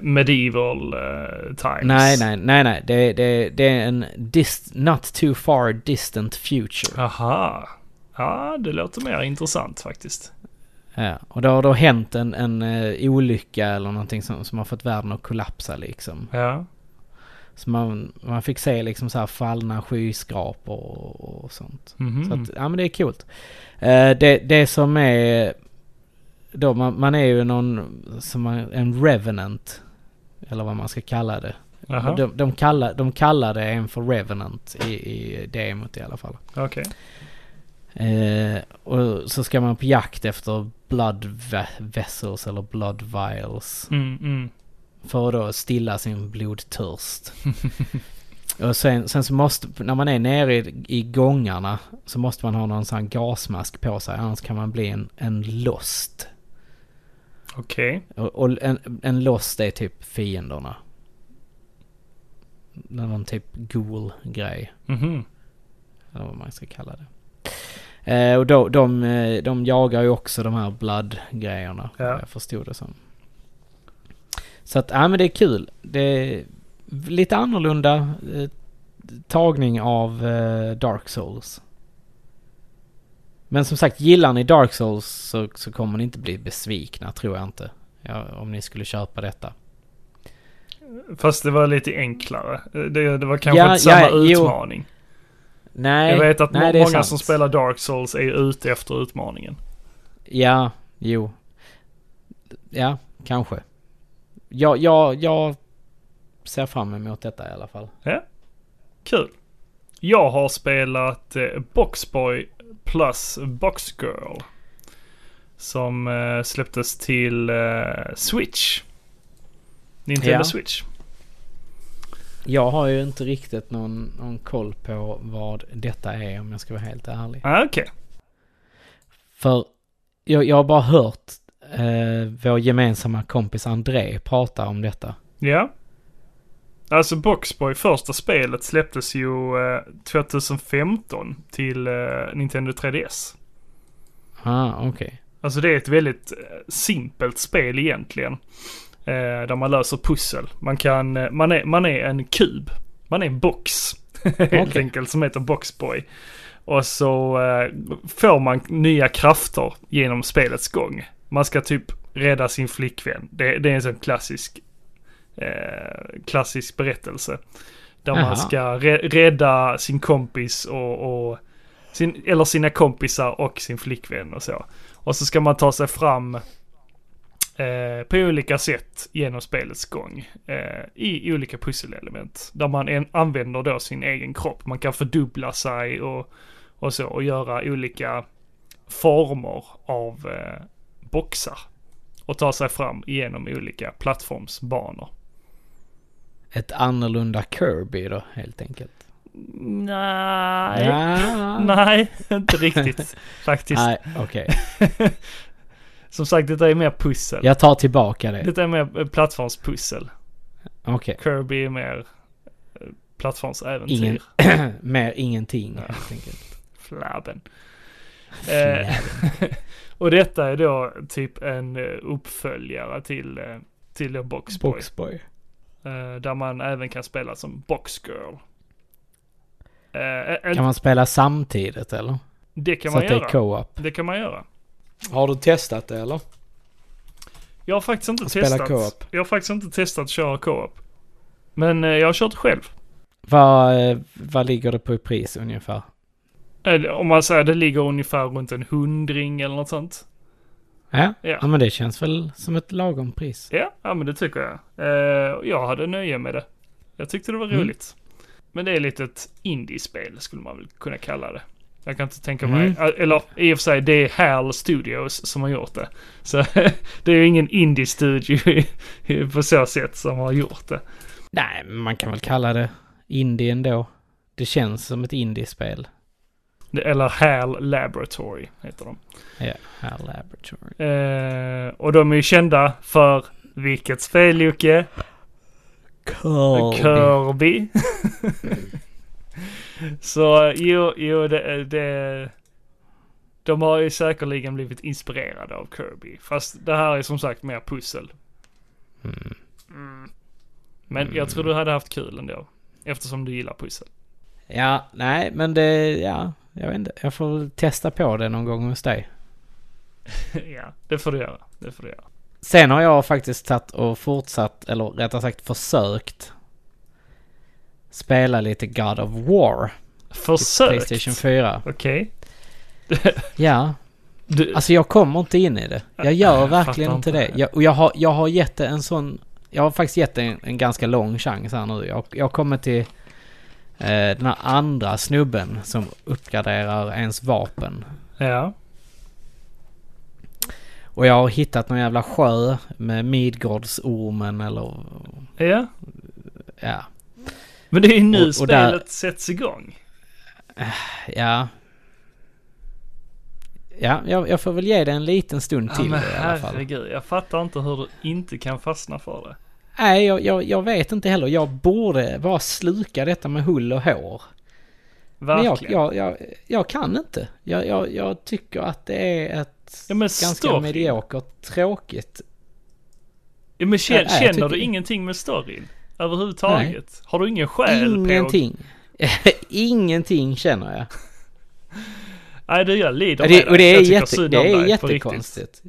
medieval eh, times. Nej, nej, nej, nej. Det, det, det är en dist, not too far distant future. Aha. Ja, det låter mer intressant faktiskt. Ja, och då har då hänt en, en uh, olycka eller någonting som, som har fått världen att kollapsa liksom. Ja. Så man, man fick se liksom så här fallna skyskrapor och, och sånt. Mhm. Så att, ja men det är coolt. Eh, det, det som är... Då man, man är ju någon, som en revenant. Eller vad man ska kalla det. De, de, kallar, de kallar det en för revenant i, i demot i alla fall. okej. Eh, och så ska man på jakt efter blood ve- vessels eller blood vials. Mm, mm. För att då stilla sin blodtörst. och sen, sen så måste, när man är nere i, i gångarna så måste man ha någon sån här gasmask på sig. Annars kan man bli en, en lost. Okej. Och, och en, en lost är typ fienderna. Någon typ ghoul-grej. Mhm. Eller vad man ska kalla det. Eh, och då, de, eh, de jagar ju också de här blood-grejerna. Ja. Jag förstod det som. Så att, ja men det är kul. Det är lite annorlunda eh, tagning av eh, Dark Souls. Men som sagt, gillar ni Dark Souls så, så kommer ni inte bli besvikna, tror jag inte. Ja, om ni skulle köpa detta. Fast det var lite enklare. Det, det var kanske Ja, inte samma ja, jo. utmaning. Nej, jag vet att nej, många sant. som spelar Dark Souls är ute efter utmaningen. Ja, jo. Ja, kanske. Ja, ja, jag ser fram emot detta i alla fall. Kul. Jag har spelat eh, Boxboy plus Boxgirl. Som eh, släpptes till eh, Switch. Nintendo Ja. Switch. Jag har ju inte riktigt någon, någon koll på vad detta är om jag ska vara helt ärlig. Ah, Okej. För jag, jag har bara hört eh, vår gemensamma kompis André prata om detta. Ja. Alltså Boxboy, första spelet släpptes ju eh, 2015 till eh, Nintendo 3DS. Ah, okej. Alltså det är ett väldigt eh, simpelt spel egentligen. Eh, där man löser pussel. Man kan, eh, man är, man är en kub. Man är en box. Helt Okej. enkelt som heter Boxboy. Och så eh, får man nya krafter genom spelets gång. Man ska typ rädda sin flickvän. Det, det är en sån klassisk, eh, klassisk berättelse. Där Aha. man ska rä- rädda sin kompis och, och sin, eller sina kompisar och sin flickvän och så. Och så ska man ta sig fram eh, på olika sätt genom spelets gång. Eh, I olika pusselelement. Där man en, använder då sin egen kropp. Man kan fördubbla sig och, och så och göra olika former av eh, boxar. Och ta sig fram genom olika plattformsbanor. Ett annorlunda Kirby då, helt enkelt. Nej, Ja. nej, inte riktigt faktiskt. Nej, okej. Som sagt, detta är mer pussel. Jag tar tillbaka det. Detta är mer plattformspussel. Okej. Kirby är mer eh, plattformsäventyr. Ingen, mer ingenting, Ja. helt enkelt. Flabben. Eh, och detta är då typ en eh, uppföljare till, till Boxboy. Boxboy. Eh, där man även kan spela som Boxgirl. Eh, en, Kan man spela samtidigt eller? det kan Så man att det är göra. co-op. Det kan man göra. Har du testat det eller? Jag har faktiskt inte Spela testat. co-op. Jag har faktiskt inte testat att köra co-op. Men eh, jag har kört själv. Vad, eh, vad ligger det på i pris ungefär? Om man säger det ligger ungefär runt en hundring eller något sånt. Ja? Ja. ja, men det känns väl som ett lagom pris. Ja, ja men det tycker jag. Eh, jag hade nöje med det. Jag tyckte det var Mm. roligt. Men det är lite ett indiespel skulle man väl kunna kalla det. Jag kan inte tänka Mm. mig, eh, eller i och för sig det är HAL Studios som har gjort det. Så det är ju ingen indie-studio på så sätt som har gjort det. Nej, man kan väl kalla det indie ändå. Det känns som ett indiespel. Eller HAL Laboratory heter de. Ja, här Laboratory. Eh, och de är ju kända för vilket spel Jocke? Kirby. Kirby. Så jo, jo det, det... De har ju säkerligen blivit inspirerade av Kirby. Fast det här är som sagt mer pussel. Mm. Mm. Men jag tror du hade haft kul ändå. Eftersom du gillar pussel. Ja, nej, men det, ja, jag vet inte. Jag får testa på det någon gång hos dig. ja, det får du göra. Det får du göra. Sen har jag faktiskt tagit och fortsatt, eller rättare sagt försökt spela lite God of War. Försökt. Playstation 4. Okej. Ja, Du, alltså jag kommer inte in i det. Jag gör Jag verkligen inte det. Jag, och jag har, jag har gett det en sån... Jag har faktiskt gett det en, en ganska lång chans här nu. Jag, jag kommer till den här andra snubben som uppgraderar ens vapen. ja. Och jag har hittat någon jävla sjö med Midgårdsormen eller... Ja. Ja. Men det är ju nu Och- och där- spelet sätts igång. Ja. Ja, jag, jag får väl ge det en liten stund Ja till men i alla fall. herregud, jag fattar inte hur du inte kan fastna för det. Nej, jag, jag, jag vet inte heller. Jag borde bara sluka detta med hull och hår. Men jag, Verkligen. jag, jag, kan inte. Jag, tycker att det är ett Ja, ganska mediokert, tråkigt. Ja, men kän, Ja, jag känner du ingenting med storyn? Överhuvudtaget? Har du ingen själ på? Ingenting. Ingenting känner jag. Nej du, jag lider Och med det, och det är, jätte, det är jättekonstigt.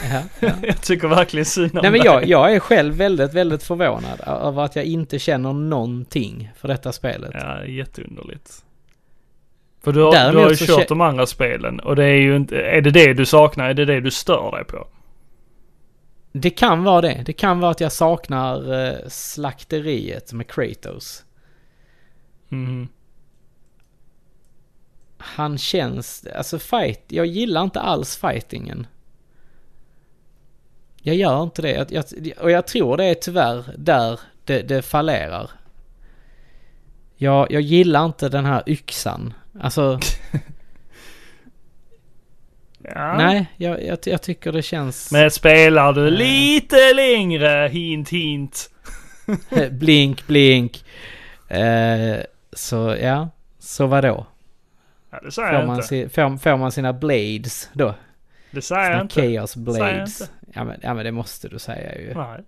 Jag tycker verkligen synd om Nej men jag, jag är själv väldigt, väldigt förvånad över att jag inte känner någonting för detta spelet. Ja, jätteunderligt. För du har, Däremot du har ju kört de andra spelen och det är ju inte, är det det du saknar? Är det det du stör dig på? Det kan vara det. Det kan vara att jag saknar eh, slakteriet med Kratos. Mhm. Han känns, alltså fight, jag gillar inte alls fightingen. Jag gör inte det. Jag, jag, och jag tror det är tyvärr där det, det fallerar. Jag, jag gillar inte den här yxan. Alltså... Ja. Nej, jag, jag, jag tycker det känns... Men spelar du lite längre, hint hint. blink, blink. Eh, så ja, så vadå? Ja, det säger Får jag man, inte. si, får, får man sina blades då? Det säger jag Sina inte. chaos jag blades? Ja men, ja men det måste du säga ju. Nej.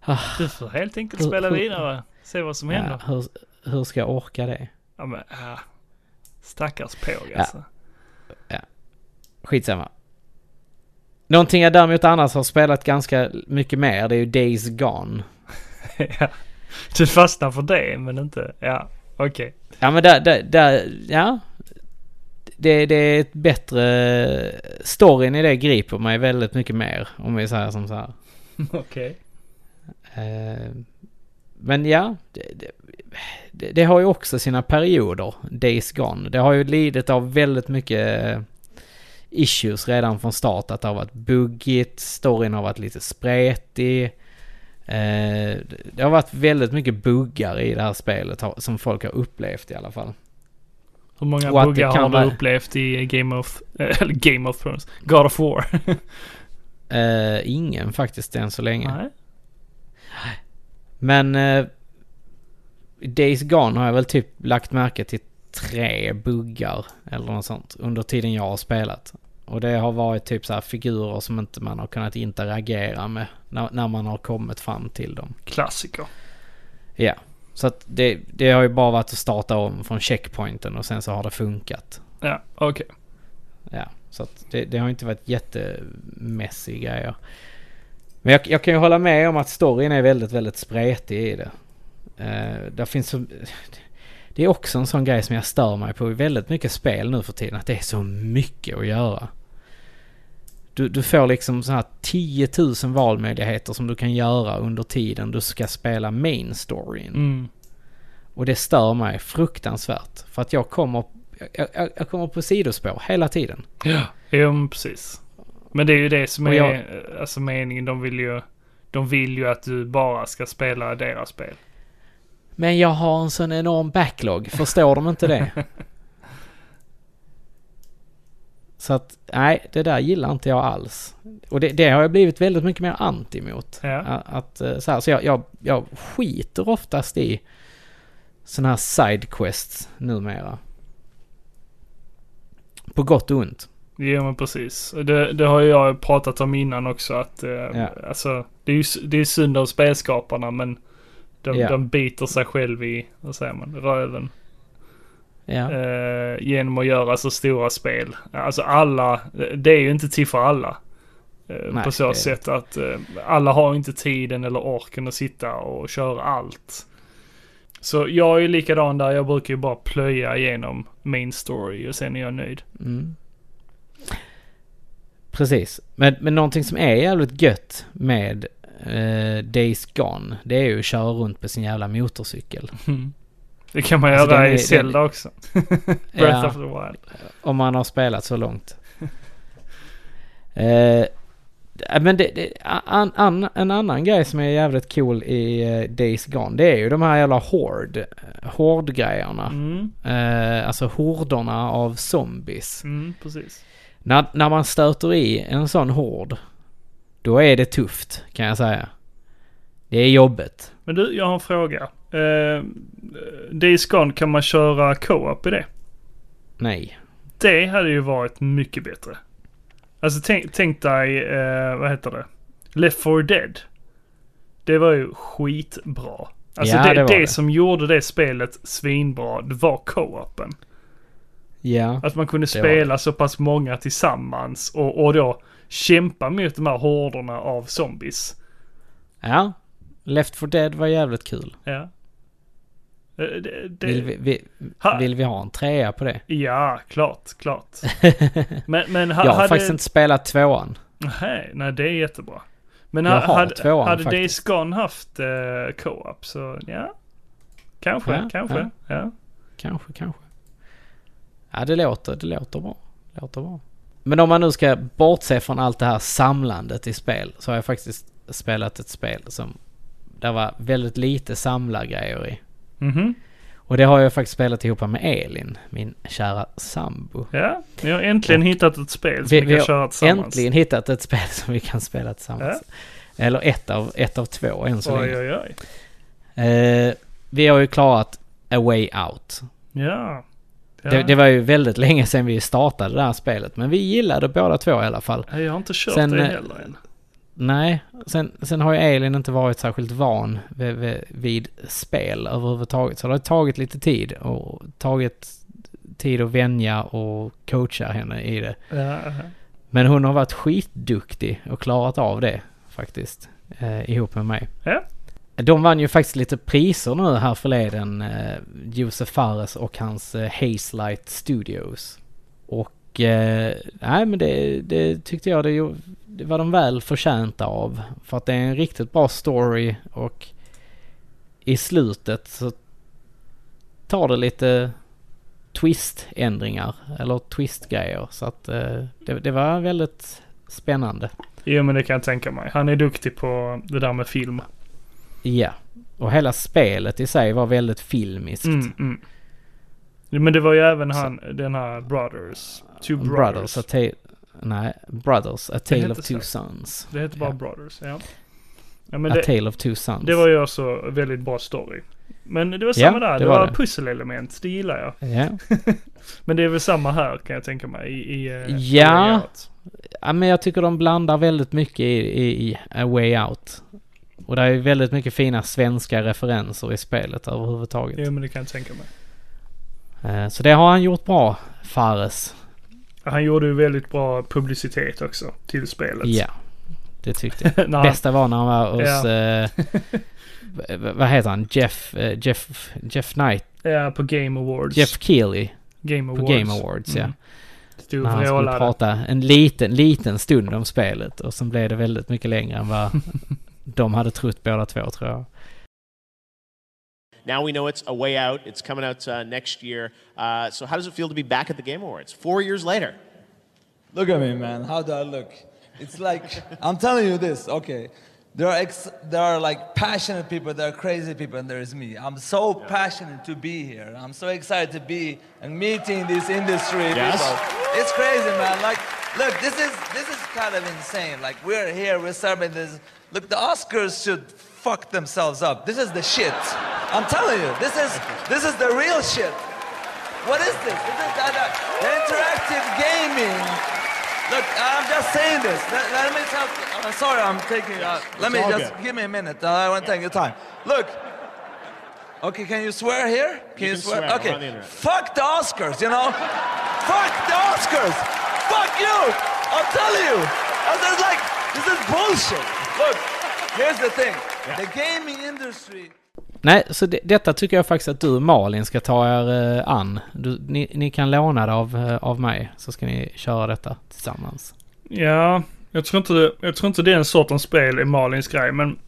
Ah, Du får helt enkelt Hur- spela hur- vidare. Se vad som händer. ja, hur, hur ska jag orka det? Ja men, ja. Stackars påg Ja. alltså. Skitsamma. Någonting jag däremot annars har spelat ganska mycket mer, det är ju Days Gone. ja. Du fastnar för det, men inte, ja. Okej. Ja men där, där, där ja. Det, det är ett bättre... Storyn i det griper mig väldigt mycket mer, om vi säger som så här. Okej. Eh, Men ja, det, det, det, har ju också sina perioder, Days Gone. Det har ju lidit av väldigt mycket eh, issues redan från start. Att det har varit buggigt, storyn har varit lite spretig. Eh, Det har varit väldigt mycket buggar i det här spelet som folk har upplevt i alla fall. Hur många Och buggar har du upplevt i Game of, eh, eller Game of Thrones? God of War? Eh, ingen faktiskt än så länge. Nej. Men i Days Gone har jag väl typ lagt märke till tre buggar eller något sånt under tiden jag har spelat. Och det har varit typ så här figurer som inte man har kunnat interagera med när, när man har kommit fram till dem. Klassiker. Ja, så att det, det har ju bara varit att starta om från checkpointen och sen så har det funkat. Ja, okej. Ja, så att det, det har inte varit jättemässiga grejer. Men jag, jag kan ju hålla med om att storyn är väldigt, väldigt spretig i det. Uh, där finns så... Det är också en sån grej som jag stör mig på i väldigt mycket spel nu för tiden. Att det är så mycket att göra. Du, du får liksom så här 10 000 valmöjligheter som du kan göra under tiden du ska spela main storyn. Mm. Och det stör mig fruktansvärt. För att jag kommer, jag, jag, kommer på sidospår hela tiden. Ja, men precis. Men det är ju det som är jag- alltså meningen. De vill ju, de vill ju att du bara ska spela deras spel. Men jag har en sån enorm backlog, förstår de inte det? Så att, nej, det där gillar inte jag alls. Och det, det har jag blivit väldigt mycket mer anti mot. Ja. Att, att, eh, så här, så jag, jag, jag skiter oftast i såna här sidequests numera. På gott och ont. Jo men precis. Det, det har jag pratat om innan också att eh, Ja. alltså det är ju det är synd av spelskaparna men de, Ja. de biter sig själv i, vad säger man, röven. Ja. Eh, genom att göra så stora spel. Alltså alla, det är ju inte till för alla. Eh, Nej, på så det- sätt att eh, alla har inte tiden eller orken att sitta och köra allt. Så jag är ju likadan där, jag brukar ju bara plöja igenom main story och sen är jag nöjd. Mm. Precis. Men, men någonting som är jävligt gött med eh, Days Gone, det är ju att köra runt på sin jävla motorcykel. Det kan man Alltså, göra den är- i den- Zelda också. Breath Ja. of the Wild. Om man har spelat så långt. eh, men det, det, an, an, en annan grej som är jävligt cool i eh, Days Gone, det är ju de här jävla hård, hårdgrejerna. Mm, Eh, alltså horderna av zombies. mm, precis. När, när man stöter i en sån hord, då är det tufft kan jag säga. Det är jobbet. Men du, jag har en fråga. Uh, Days Gone, kan man köra co-op i det? Nej. Det hade ju varit mycket bättre. Alltså tänk, tänk dig, eh, vad heter det? Left 4 Dead. Det var ju skitbra. Alltså Ja, det, det det, det. som gjorde det spelet svinbra, det var co-open. Ja. Att man kunde spela så pass många tillsammans och, och då kämpa mot de här horderna av zombies. Ja. Left 4 Dead var jävligt kul. Ja. Eh, Det, det, Vill vi, vi, ha, vill vi ha en trea på det? Ja, klart, klart. Men, men ha, Jag har hade... faktiskt inte spelat tvåan. Nej, nej, det är jättebra. Men ha, hade, tvåan hade faktiskt. Days Gone haft uh, co-op så ja. Kanske, Ja, kanske. ja. Ja. Kanske, kanske. Ja, det låter, det låter bra. Låter bra. Men om man nu ska bortse från allt det här samlandet i spel så har jag faktiskt spelat ett spel som det var väldigt lite samlargrejer i. Mhm. Och det har jag faktiskt spelat ihop med Elin, min kära sambo. Ja, vi har äntligen hittat ett spel som Vi, vi, vi kan har köra tillsammans. äntligen hittat ett spel som vi kan spela tillsammans. Eller ett av, ett av två än så Oj, länge. oj, oj. Eh, vi har ju klarat A Way Out. Ja. ja. Det, det var ju väldigt länge sedan vi startade det här spelet. Men vi gillade båda två i alla fall. Jag har inte kört Sen, det eh, heller än. Nej, sen, sen har ju Elin inte varit särskilt van vid, vid, vid spel överhuvudtaget. Så det har tagit lite tid och tagit tid att vänja och coacha henne i det. Ja. Men hon har varit skitduktig och klarat av det faktiskt. Eh, ihop med mig. Ja. De vann ju faktiskt lite priser nu här förleden. Eh, Josef Fares och hans eh, Hazelight Studios. Och eh, nej men det, det tyckte jag det, det var de väl förtjänta av. För att det är en riktigt bra story och i slutet så tar det lite twist-ändringar eller twist-grejer. Så att eh, det, det var väldigt spännande. Jo, men det kan jag tänka mig. Han är duktig på det där med film. Ja. Och hela spelet i sig var väldigt filmiskt. Mm, mm. Men det var ju även Så- han, den här Brothers. Two Brothers. Brothers, a tale... Nej, Brothers, A Tale of Two så. Sons. Det heter bara Ja. Brothers, ja. ja men A det, Tale of Two Sons. det var ju också väldigt bra story. Men det var Ja, samma där. det var var, det. pusselelement. Det gillar jag. Ja. Men det är väl samma här kan jag tänka mig. I, i, eh, Ja. Ja, men jag tycker de blandar väldigt mycket i, i, i A Way Out. Och det är väldigt mycket fina svenska referenser i spelet överhuvudtaget. Jo, men det kan jag tänka mig. Eh, Så det har han gjort bra, Fares. Han gjorde ju väldigt bra publicitet också till spelet. Ja, det tyckte jag. Bästa var när han var hos... Ja. eh, vad heter han? Jeff... eh, Jeff... Jeff Knight? Ja, på Game Awards. Jeff Keely. Game På Awards. Game Awards, ja. Mm. Stod När han skulle prata en liten, liten stund om spelet. Och sen blev det väldigt mycket längre än vad de hade trott båda två tror jag. Now we know it's a way out. It's coming out uh, next year. Uh, so, how does it feel to be back at the Game Awards four years later? Look at me, man. How do I look? It's like I'm telling you this. Okay, there are ex- there are like passionate people, there are crazy people, and there is me. I'm so passionate to be here. I'm so excited to be and meeting these industry Yes. people. It's crazy, man. Like, look, this is this is kind of insane. Like, we're here, we're serving this. Look, the Oscars should fuck themselves up. This is the shit. I'm telling you, this is this is the real shit. What is this? This is the, the, the interactive gaming. Look, I'm just saying this. Let, let me tell. I'm sorry, I'm taking. Uh, let me just give me a minute. Uh, I want to take your time. Look. Okay, can you swear here? Can you, can swear? swear, Okay. Fuck the Oscars, you know? Fuck the Oscars! Fuck you! I'm telling you! I was like, this is bullshit. Look, here's the thing. The gaming industry. Nej, så det, detta tycker jag faktiskt att du och Malin ska ta er eh, an. Du, ni, ni kan låna det av, eh, av mig så ska ni köra detta tillsammans. Ja, jag tror, inte, det- jag tror inte den sortens spel är Malins grej, men...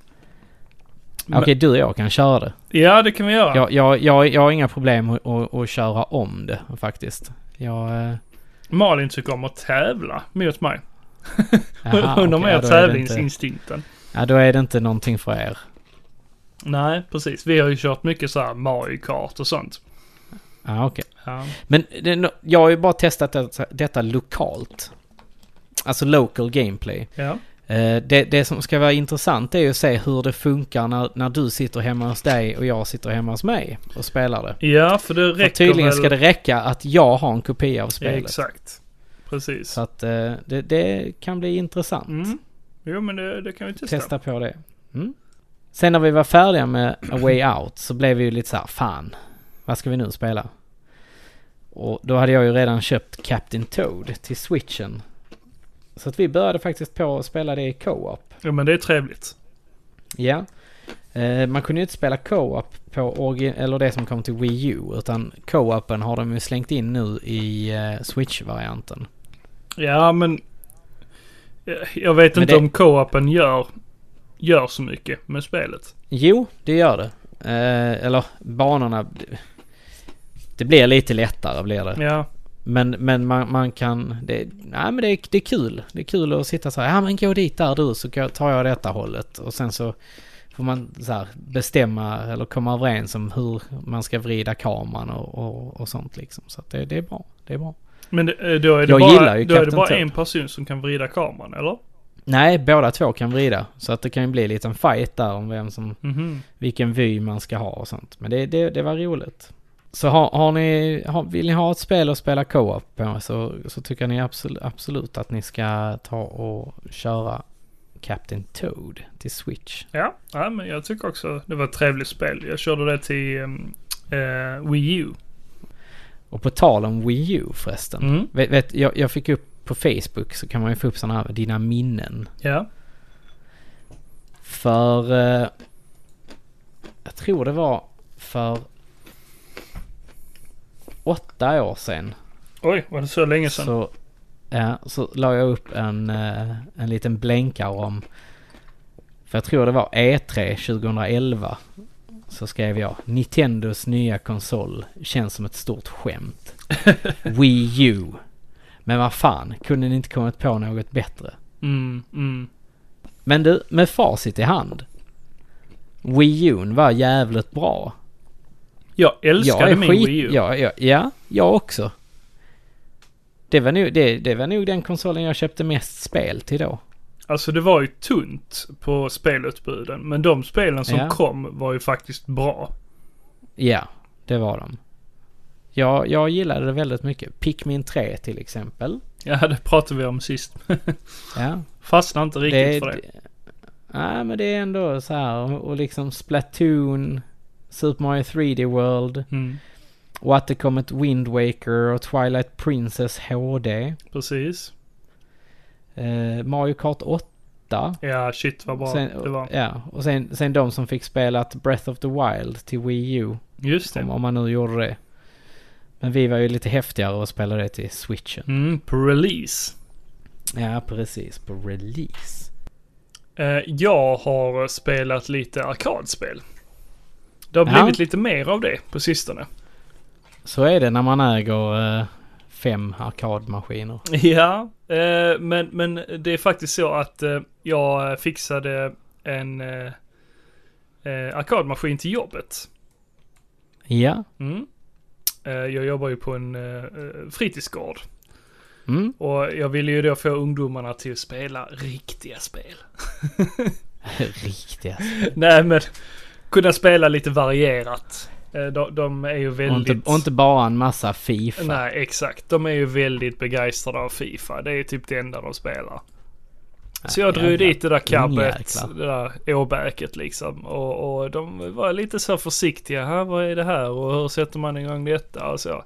Okej, du och jag kan köra det. Ja, det kan vi göra. Jag, jag, jag, jag har inga problem att, att, att köra om det faktiskt. Jag... eh, Malin tycker om att tävla mot mig. Hon har mer det inte- tävlingsinstinkten. Ja, då är det inte någonting för er. Nej, precis. Vi har ju kört mycket så här Mario Kart och sånt. Ja, okej. Ja. Men det, jag har ju bara testat detta, detta lokalt. Alltså local gameplay. Ja. Eh, Det, det som ska vara intressant är ju att se hur det funkar när, när du sitter hemma hos dig och jag sitter hemma hos mig och spelar det. Ja, för det För räcker tydligen väl... ska det räcka att jag har en kopia av Ja, spelet. exakt. Precis. Så att eh, det, det kan bli intressant. Mm. Jo, men det, det kan vi testa. Testa på det. Mm. Sen när vi var färdiga med A Way Out så blev vi ju lite så här, fan, vad ska vi nu spela? Och då hade jag ju redan köpt Captain Toad till switchen. Så att vi började faktiskt på att spela det i co-op. Jo, men det är trevligt. Ja. Eh, man kunde ju inte spela co-op på eller det som kom till Wii U utan co-open har de ju slängt in nu i eh, Switch-varianten. Ja, men... eh, Jag vet Men inte det- om co-open gör, gör så mycket med spelet. Jo, det gör det. Eh, eller banorna... Det blir lite lättare blir det. Ja. Men, men man, man kan... Det, nej, men det, är, det är kul. Det är kul att sitta så här. Ja men gå dit där du så tar jag detta hållet. Och sen så får man så bestämma eller komma överens om hur man ska vrida kameran och, och, och sånt liksom. Så att det, det är bra. Det är bra. Men det, eh, då är det Jag bara, gillar ju då är det bara en person som kan vrida kameran, eller? Nej, båda två kan vrida. Så att det kan ju bli en liten fight där om vem som, Mhm. vilken vy man ska ha och sånt. Men det, det, det var roligt. Så har, har ni, har, vill ni ha ett spel att spela co-op på så, så tycker ni absolut, absolut att ni ska ta och köra Captain Toad till Switch. Ja, ja, men jag tycker också det var ett trevligt spel. Jag körde det till um, eh, Wii U. Och på tal om Wii U förresten. Mm. Vet, vet, jag, jag fick upp på Facebook så kan man ju få upp sådana här, dina minnen. Ja. För... Eh, jag tror det var för åtta år sedan. Oj, var det så länge sedan? Så, ja, så la jag upp en, eh, en liten blänkare om... För jag tror det var E3 2011. Så skrev jag Nintendos nya konsol känns som ett stort skämt. Wii U. Men vad fan, kunde ni inte kommit på något bättre? Mm, mm. Men du, med facit i hand. Wii U var jävligt bra. Jag älskade är min Wii U. Ja, ja, ja, jag också. Det var, nog, det, det var nog den konsolen jag köpte mest spel till då. Alltså det var ju tunt på spelutbuden. Men de spelen som Ja. kom var ju faktiskt bra. Ja, det var de. Ja, jag gillade det väldigt mycket. Pikmin 3 till exempel. Ja, det pratade vi om sist. Ja, Fastnade inte riktigt för det. Nej, men det är ändå så här. Och liksom Splatoon, Super Mario 3D World. Mm, Och att det kom ett Wind Waker och Twilight Princess HD. precis. Eh, Mario Kart 8. Ja, shit vad bra Sen, det var. Ja, och sen, sen de som fick spela Breath of the Wild till Wii U. Just Om, det. om man nu gjorde det. Men vi var ju lite häftigare och spelade det till switchen. Mm, på release. Ja, precis. På release. Eh, jag har spelat lite arkadspel. Det har Ja. blivit lite mer av det på sistone. Så är det när man äger eh, fem arkadmaskiner. Ja, eh, men, men det är faktiskt så att eh, jag fixade en eh, eh, arkadmaskin till jobbet. Ja. Mm. Eh, jag jobbar ju på en fritidsgård. Mm. Och jag ville ju då få ungdomarna till att spela riktiga spel. Riktiga. Nej men, kunna spela lite varierat. Eh, de, de är ju Och väldigt... inte, och inte bara en massa Fifa. Nej, exakt. De är ju väldigt begeistrade av Fifa. Det är typ det enda de spelar. Så jag drog jävla dit det där kabbet, det där åbäket liksom. Och, och de var lite så försiktiga. Här, vad är det här och hur sätter man igång detta och så.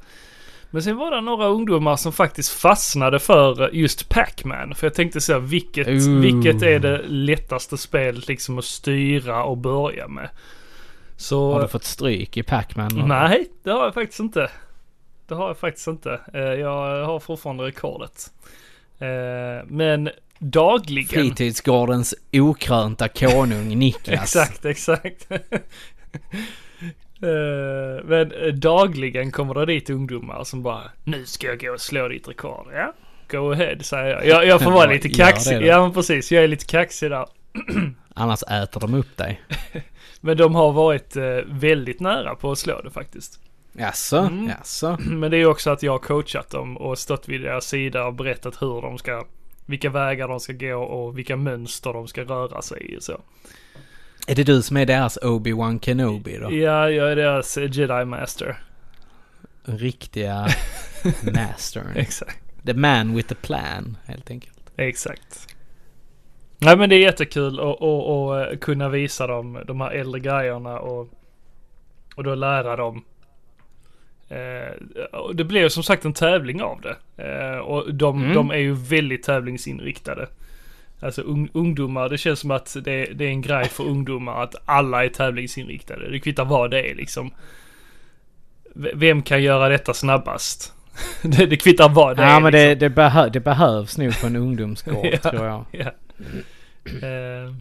Men sen var det några ungdomar som faktiskt fastnade för just Pac-Man. För jag tänkte så här, vilket, Ooh. vilket är det lättaste spelet liksom att styra och börja med? Så... Har du fått stryk i Pac-Man? Nej, det har jag faktiskt inte. Det har jag faktiskt inte. Eh, Jag har fortfarande rekordet. Eh, Men dagligen. Fritidsgårdens okrönta konung Niklas. Exakt, exakt. Eh, Men dagligen kommer det dit ungdomar som bara Nu ska jag gå och slå ditt rekord. Ja, go ahead säger jag. Jag, jag får vara lite kaxig. Ja men precis, jag är lite kaxig där. Annars äter de upp dig. Men de har varit eh, väldigt nära på att slå det faktiskt. Jaså? Mm. Jaså? Men det är också att jag har coachat dem och stått vid deras sida och berättat hur de ska, vilka vägar de ska gå och vilka mönster de ska röra sig i så. Är det du som är deras Obi-Wan Kenobi då? Ja, jag är deras eh, Jedi Master. Riktiga mastern. Exakt. The man with the plan, helt enkelt. Exakt. Nej men det är jättekul att kunna visa dem de här äldre grejerna och, och då lära dem. Eh, och det blev som sagt en tävling av det. Eh, och de, Mm. de är ju väldigt tävlingsinriktade. Alltså un, ungdomar, det känns som att det, det är en grej för ungdomar att alla är tävlingsinriktade. Det kvittar vad det är liksom. Vem kan göra detta snabbast? det, det kvittar vad det ja är. men liksom. det, det, behö, det behövs nog på en ungdomsgård Ja. tror jag. Ja. Eh,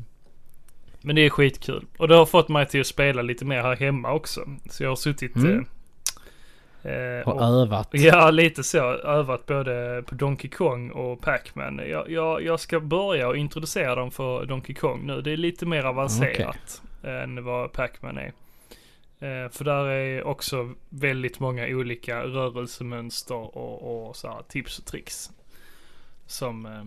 men det är skitkul. Och det har fått mig till att spela lite mer här hemma också. Så jag har suttit Mm. eh, Eh, Och övat. Ja, lite så. Övat både på Donkey Kong och Pac-Man. Jag, jag, jag ska börja och introducera dem för Donkey Kong nu. Det är lite mer avancerat än vad Pac-Man är. Eh, för där är också väldigt många olika rörelsemönster och, och så här tips och tricks. Som eh,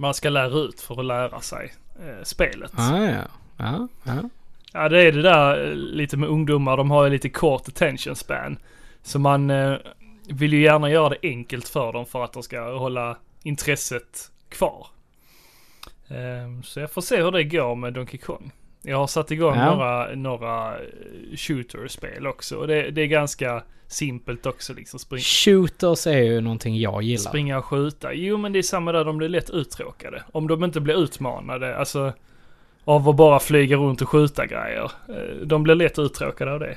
man ska lära ut för att lära sig eh, spelet. Ah, ja. Ja, ja. Ja det är det där eh, lite med ungdomar, de har ju lite kort attention span. Så man eh, vill ju gärna göra det enkelt för dem för att de ska hålla intresset kvar. Eh, så jag får se hur det går med Donkey Kong. Jag har satt igång Ja. några, några eh, shooter-spel också och det, det är ganska simpelt också liksom. Spring, Shooters är ju någonting jag gillar. springa och skjuta. Jo men det är samma där, de blir lätt uttråkade. Om de inte blir utmanade, alltså av att bara flyga runt och skjuta grejer. Eh, De blir lätt uttråkade av det.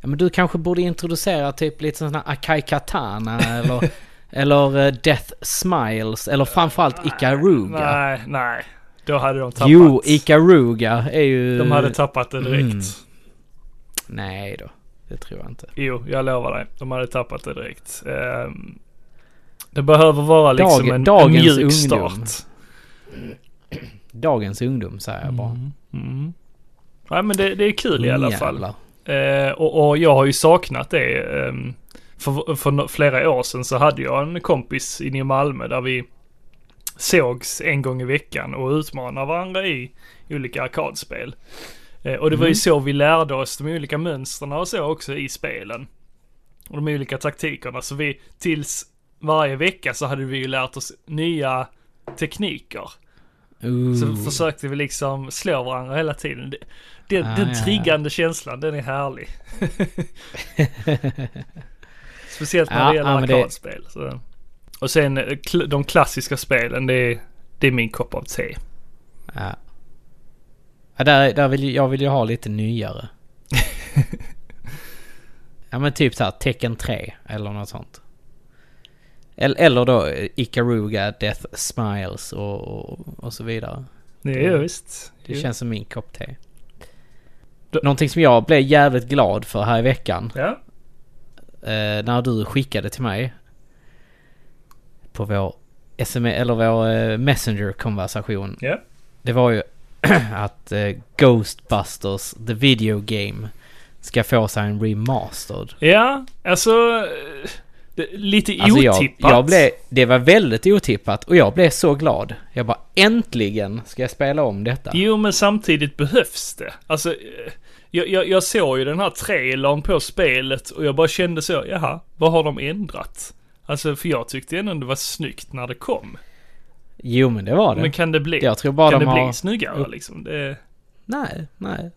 Ja, men du kanske borde introducera typ lite sån här Akai Katana eller, eller eh, Death Smiles eller framförallt Ikaruga. Nej, nej. Då hade de tappat. Jo, Ikaruga är ju... De hade tappat det direkt. Mm. Nej då, det tror jag inte. Jo, jag lovar dig. De hade tappat det direkt. Ehm, det behöver vara liksom Dagen- en, en dagens mjuk ungdom. start. Dagens ungdom säger jag bara. Mm. Mm. Nej men det, det är kul i alla fall. Jävlar. Eh, och, och jag har ju saknat det. ehm, för, för flera år sedan så hade jag en kompis inne i Malmö där vi sågs en gång i veckan och utmanade varandra i olika arkadspel. Eh, och det var ju Mm. så vi lärde oss de olika mönstren och så också i spelen. Och de olika taktikerna. Så vi tills varje vecka så hade vi ju lärt oss nya tekniker. Ooh. Så försökte vi liksom slå varandra hela tiden. Det, det, Ah, den ja, ja. triggande känslan, den är härlig. Speciellt när Ja, det gäller ja, det- arkadspel. Så. Och sen eh, de klassiska spelen, det är, det är min kopp av te. Ja. Ja där, där vill, jag vill ju ha lite nyare. ja men typ såhär Tekken 3 eller något sånt. Eller, eller då eh, Ikaruga, Death Smiles och, och, och så vidare. Ju visst. Det känns som min kopp te. Någonting som jag blev jävligt glad för här i veckan. Ja. Eh, när du skickade till mig. På vår SMS, eller vår eh, Messenger-konversation. Ja. Det var ju att eh, Ghostbusters, the video game, ska få sig en remastered. Ja, alltså det, lite Alltså jag, otippat. jag blev, det var väldigt otippat och jag blev så glad. Jag bara äntligen ska jag spela om detta. Jo, men samtidigt behövs det. Alltså, eh, jag, jag, jag såg ju den här trailern på spelet och jag bara kände så, jaha, vad har de ändrat? Alltså, för jag tyckte ändå det var snyggt när det kom. Jo men det var det. Men kan det bli, jag tror bara kan de det har... bli snyggare liksom? Det, Nej, nej.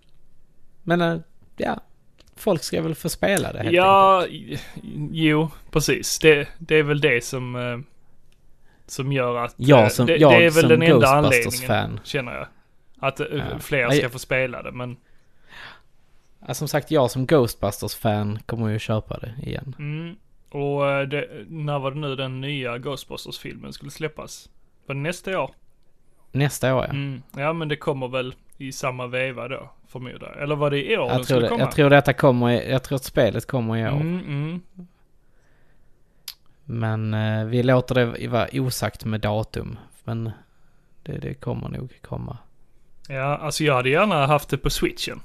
Men äh, ja, folk ska väl få spela det helt enkelt. ja, i- jo, precis. Det, det är väl det som, eh, som gör att... Jag eh, som- det, jag det är väl den enda anledningen, känner jag. Att eh, Ja. fler ska få spela det, men... Ja, som sagt, jag som Ghostbusters-fan kommer ju köpa det igen. Mm. Och eh, det, när var det nu den nya Ghostbusters-filmen skulle släppas? Var det nästa år? Nästa år ja. Mm. Ja men det kommer väl i samma veva då, förmodar jag. Eller var det i år den Jag tror, skulle det, komma? jag tror detta kommer, jag tror att spelet kommer i år. Mm, mm. Men eh, vi låter det vara osagt med datum. Men det, det kommer nog komma. Ja, alltså jag hade gärna haft det på switchen.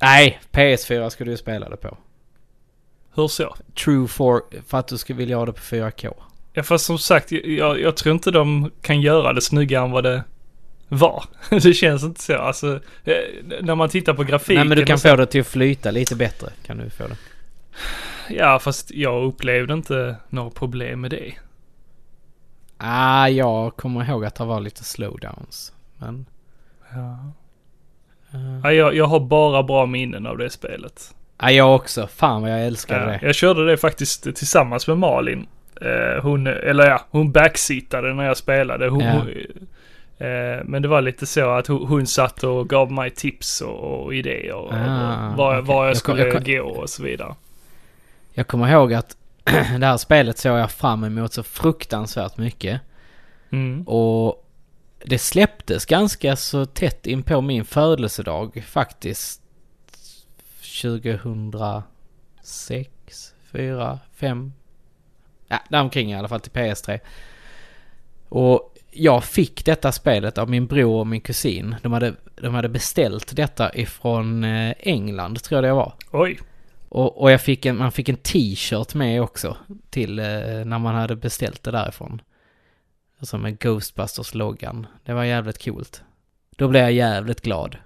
Nej, PS4 ska du spela det på. Hur så? True for, för att du ska vilja ha det på 4K. Ja fast som sagt, jag, jag tror inte de kan göra det snyggare än vad det var. det känns inte så. Alltså, eh, när man tittar på grafiken Nej men du kan så, få det till att flyta lite bättre. Kan du få det. Ja fast jag upplevde inte några problem med det. Ah, jag kommer ihåg att det var lite slowdowns. Men... Ja. eh, Ja, jag, jag har bara bra minnen av det spelet. ah, jag också. Fan vad jag älskade Ja, det. jag körde det faktiskt tillsammans med Malin. Eh, hon, eller ja, hon backseatade när jag spelade. Hon, Ja. eh, men det var lite så att hon, hon satt och gav mig tips och, och idéer. Och, Ah, och var, okej. var jag Jag kom- skulle jag kom- gå och så vidare. Jag kommer ihåg att det här spelet såg jag fram emot så fruktansvärt mycket. Mm. Och det släpptes ganska så tätt in på min födelsedag faktiskt. sex, fyra, fem. Ja, däromkring i alla fall till PS3. Och jag fick detta spelet av min bror och min kusin. De hade, de hade beställt detta ifrån eh, England, tror jag det var. Oj. Och, och jag fick en, man fick en t-shirt med också till eh, när man hade beställt det därifrån. Alltså med Ghostbusters-loggan. Det var jävligt coolt. Då blev jag jävligt glad.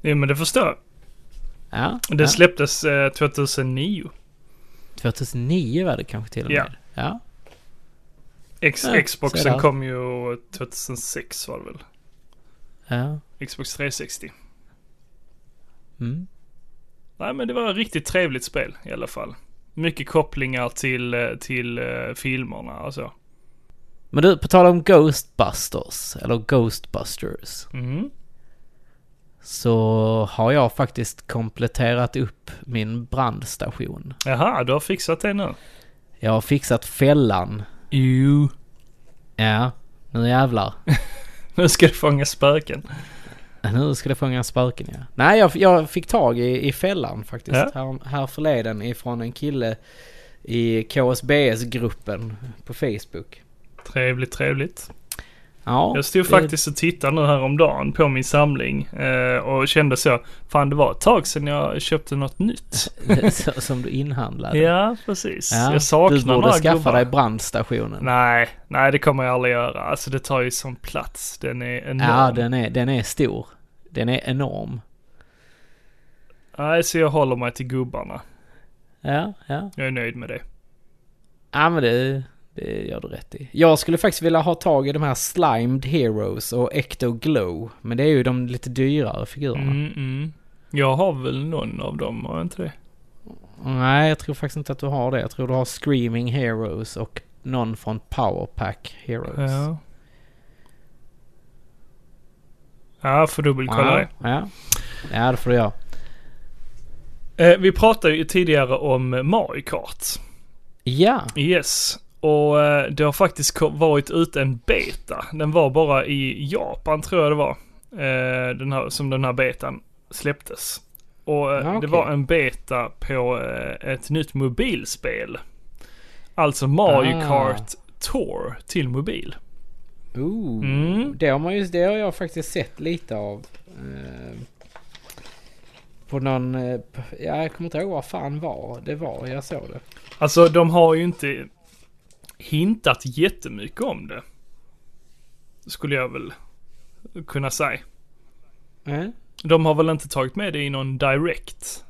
Ja, men det förstår jag. Ja, Det ja. släpptes eh, 2009. 2009 var det kanske till och Ja. med. Ja. Ja, så Xboxen där. kom ju 2006 var det väl? Ja. Xbox 360. Mm. Nej men det var ett riktigt trevligt spel i alla fall. Mycket kopplingar till, eh, till uh, filmerna och så. Men du, på tal om Ghostbusters, eller Ghostbusters, Mm. Så har jag faktiskt kompletterat upp min brandstation. Jaha, du har fixat det nu? Jag har fixat fällan. Jo. Ja, nu jävlar. Nu ska du fånga spöken. Nu ska det fånga spöken ja. Nej, jag, jag fick tag i, i fällan faktiskt. Ja. Här, här förleden ifrån en kille i KSBS-gruppen på Facebook. Trevligt, trevligt. Ja, Jag stod det- faktiskt och tittade nu här om dagen på min samling eh, och kände så, fan det var ett tag sedan jag köpte något nytt. som du inhandlade. Ja, precis. Ja, jag saknar du borde skaffa gubbar. dig brandstationen. Nej, nej det kommer jag aldrig göra. Alltså det tar ju sån plats. Den är enorm. Ja, den är, den är stor. Den är enorm. Nej, så jag håller mig till gubbarna. Ja, ja. Jag är nöjd med det. Ja, men det, det gör du rätt i. Jag skulle faktiskt vilja ha tag i de här Slimed Heroes och Ecto Glow. Men det är ju de lite dyrare figurerna. Mm, mm. Jag har väl någon av dem, har jag inte det? Nej, jag tror faktiskt inte att du har det. Jag tror du har Screaming Heroes och någon från Powerpack Heroes. Ja. Ja, får dubbelkolla det. Ja, ja. ja, det får du göra. Eh, vi pratade ju tidigare om Mario Kart. Ja, Yes. Och eh, det har faktiskt varit ute en beta. Den var bara i Japan tror jag det var. Eh, den här, som den här betan släpptes. Och eh, Ja, det okej. var en beta på ett nytt mobilspel. Alltså Mario Ah. Kart Tour till mobil. Ooh. Mm. Det, har man just, det har jag faktiskt sett lite av. Eh, på någon... Ja, jag kommer inte ihåg vad fan var det var jag såg det. Alltså de har ju inte hintat jättemycket om det. Skulle jag väl kunna säga. Eh? De har väl inte tagit med det i någon direct.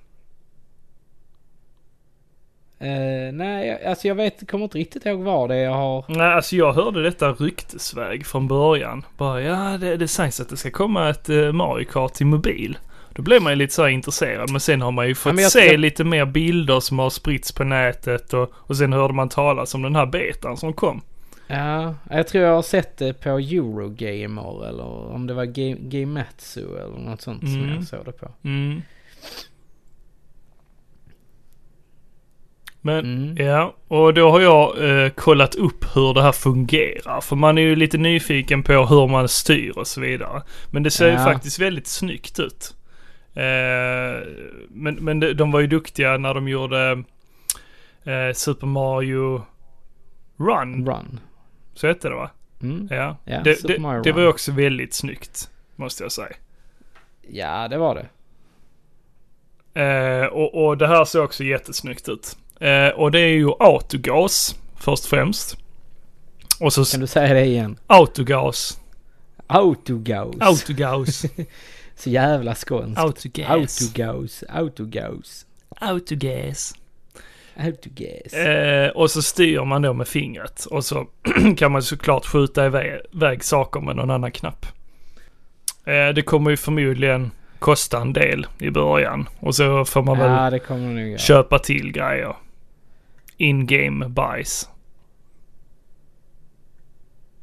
Eh, nej, alltså jag vet, kommer inte riktigt ihåg vad det är jag har... Nej, alltså jag hörde detta ryktesväg från början. Bara ja, det, det sägs att det ska komma ett uh, Mario Kart till mobil. Då blev man ju lite så här intresserad. Men sen har man ju fått men jag- se jag- lite mer bilder som har spritts på nätet och, och sen hörde man talas om den här betan som kom. Ja, jag tror jag har sett det på Eurogamer eller om det var Game, Gamematsu eller något sånt som Mm. jag såg det på. Mm. Men Mm. ja, och då har jag eh, kollat upp hur det här fungerar. För man är ju lite nyfiken på hur man styr och så vidare. Men det ser ju Ja. faktiskt väldigt snyggt ut. Eh, men men de, var ju duktiga när de gjorde eh, Super Mario Run. Run. Så hette det va? Mm. Ja. Ja, det det, det var ju också väldigt snyggt. Måste jag säga. Ja, det var det. Eh, och, och det här ser också jättesnyggt ut. Eh, och det är ju autogas först och främst. Och så Kan du säga det igen? autogas. Autogaus. Autogas. Så jävla skånskt. autogas. Autogaus. Autogaus. Autogas. Autogas. Eh, och så styr man då med fingret. Och så kan man såklart skjuta iväg, iväg saker med någon annan knapp. Eh, det kommer ju förmodligen kosta en del i början. Och så får man väl ja, göra. köpa till grejer. In-game buys.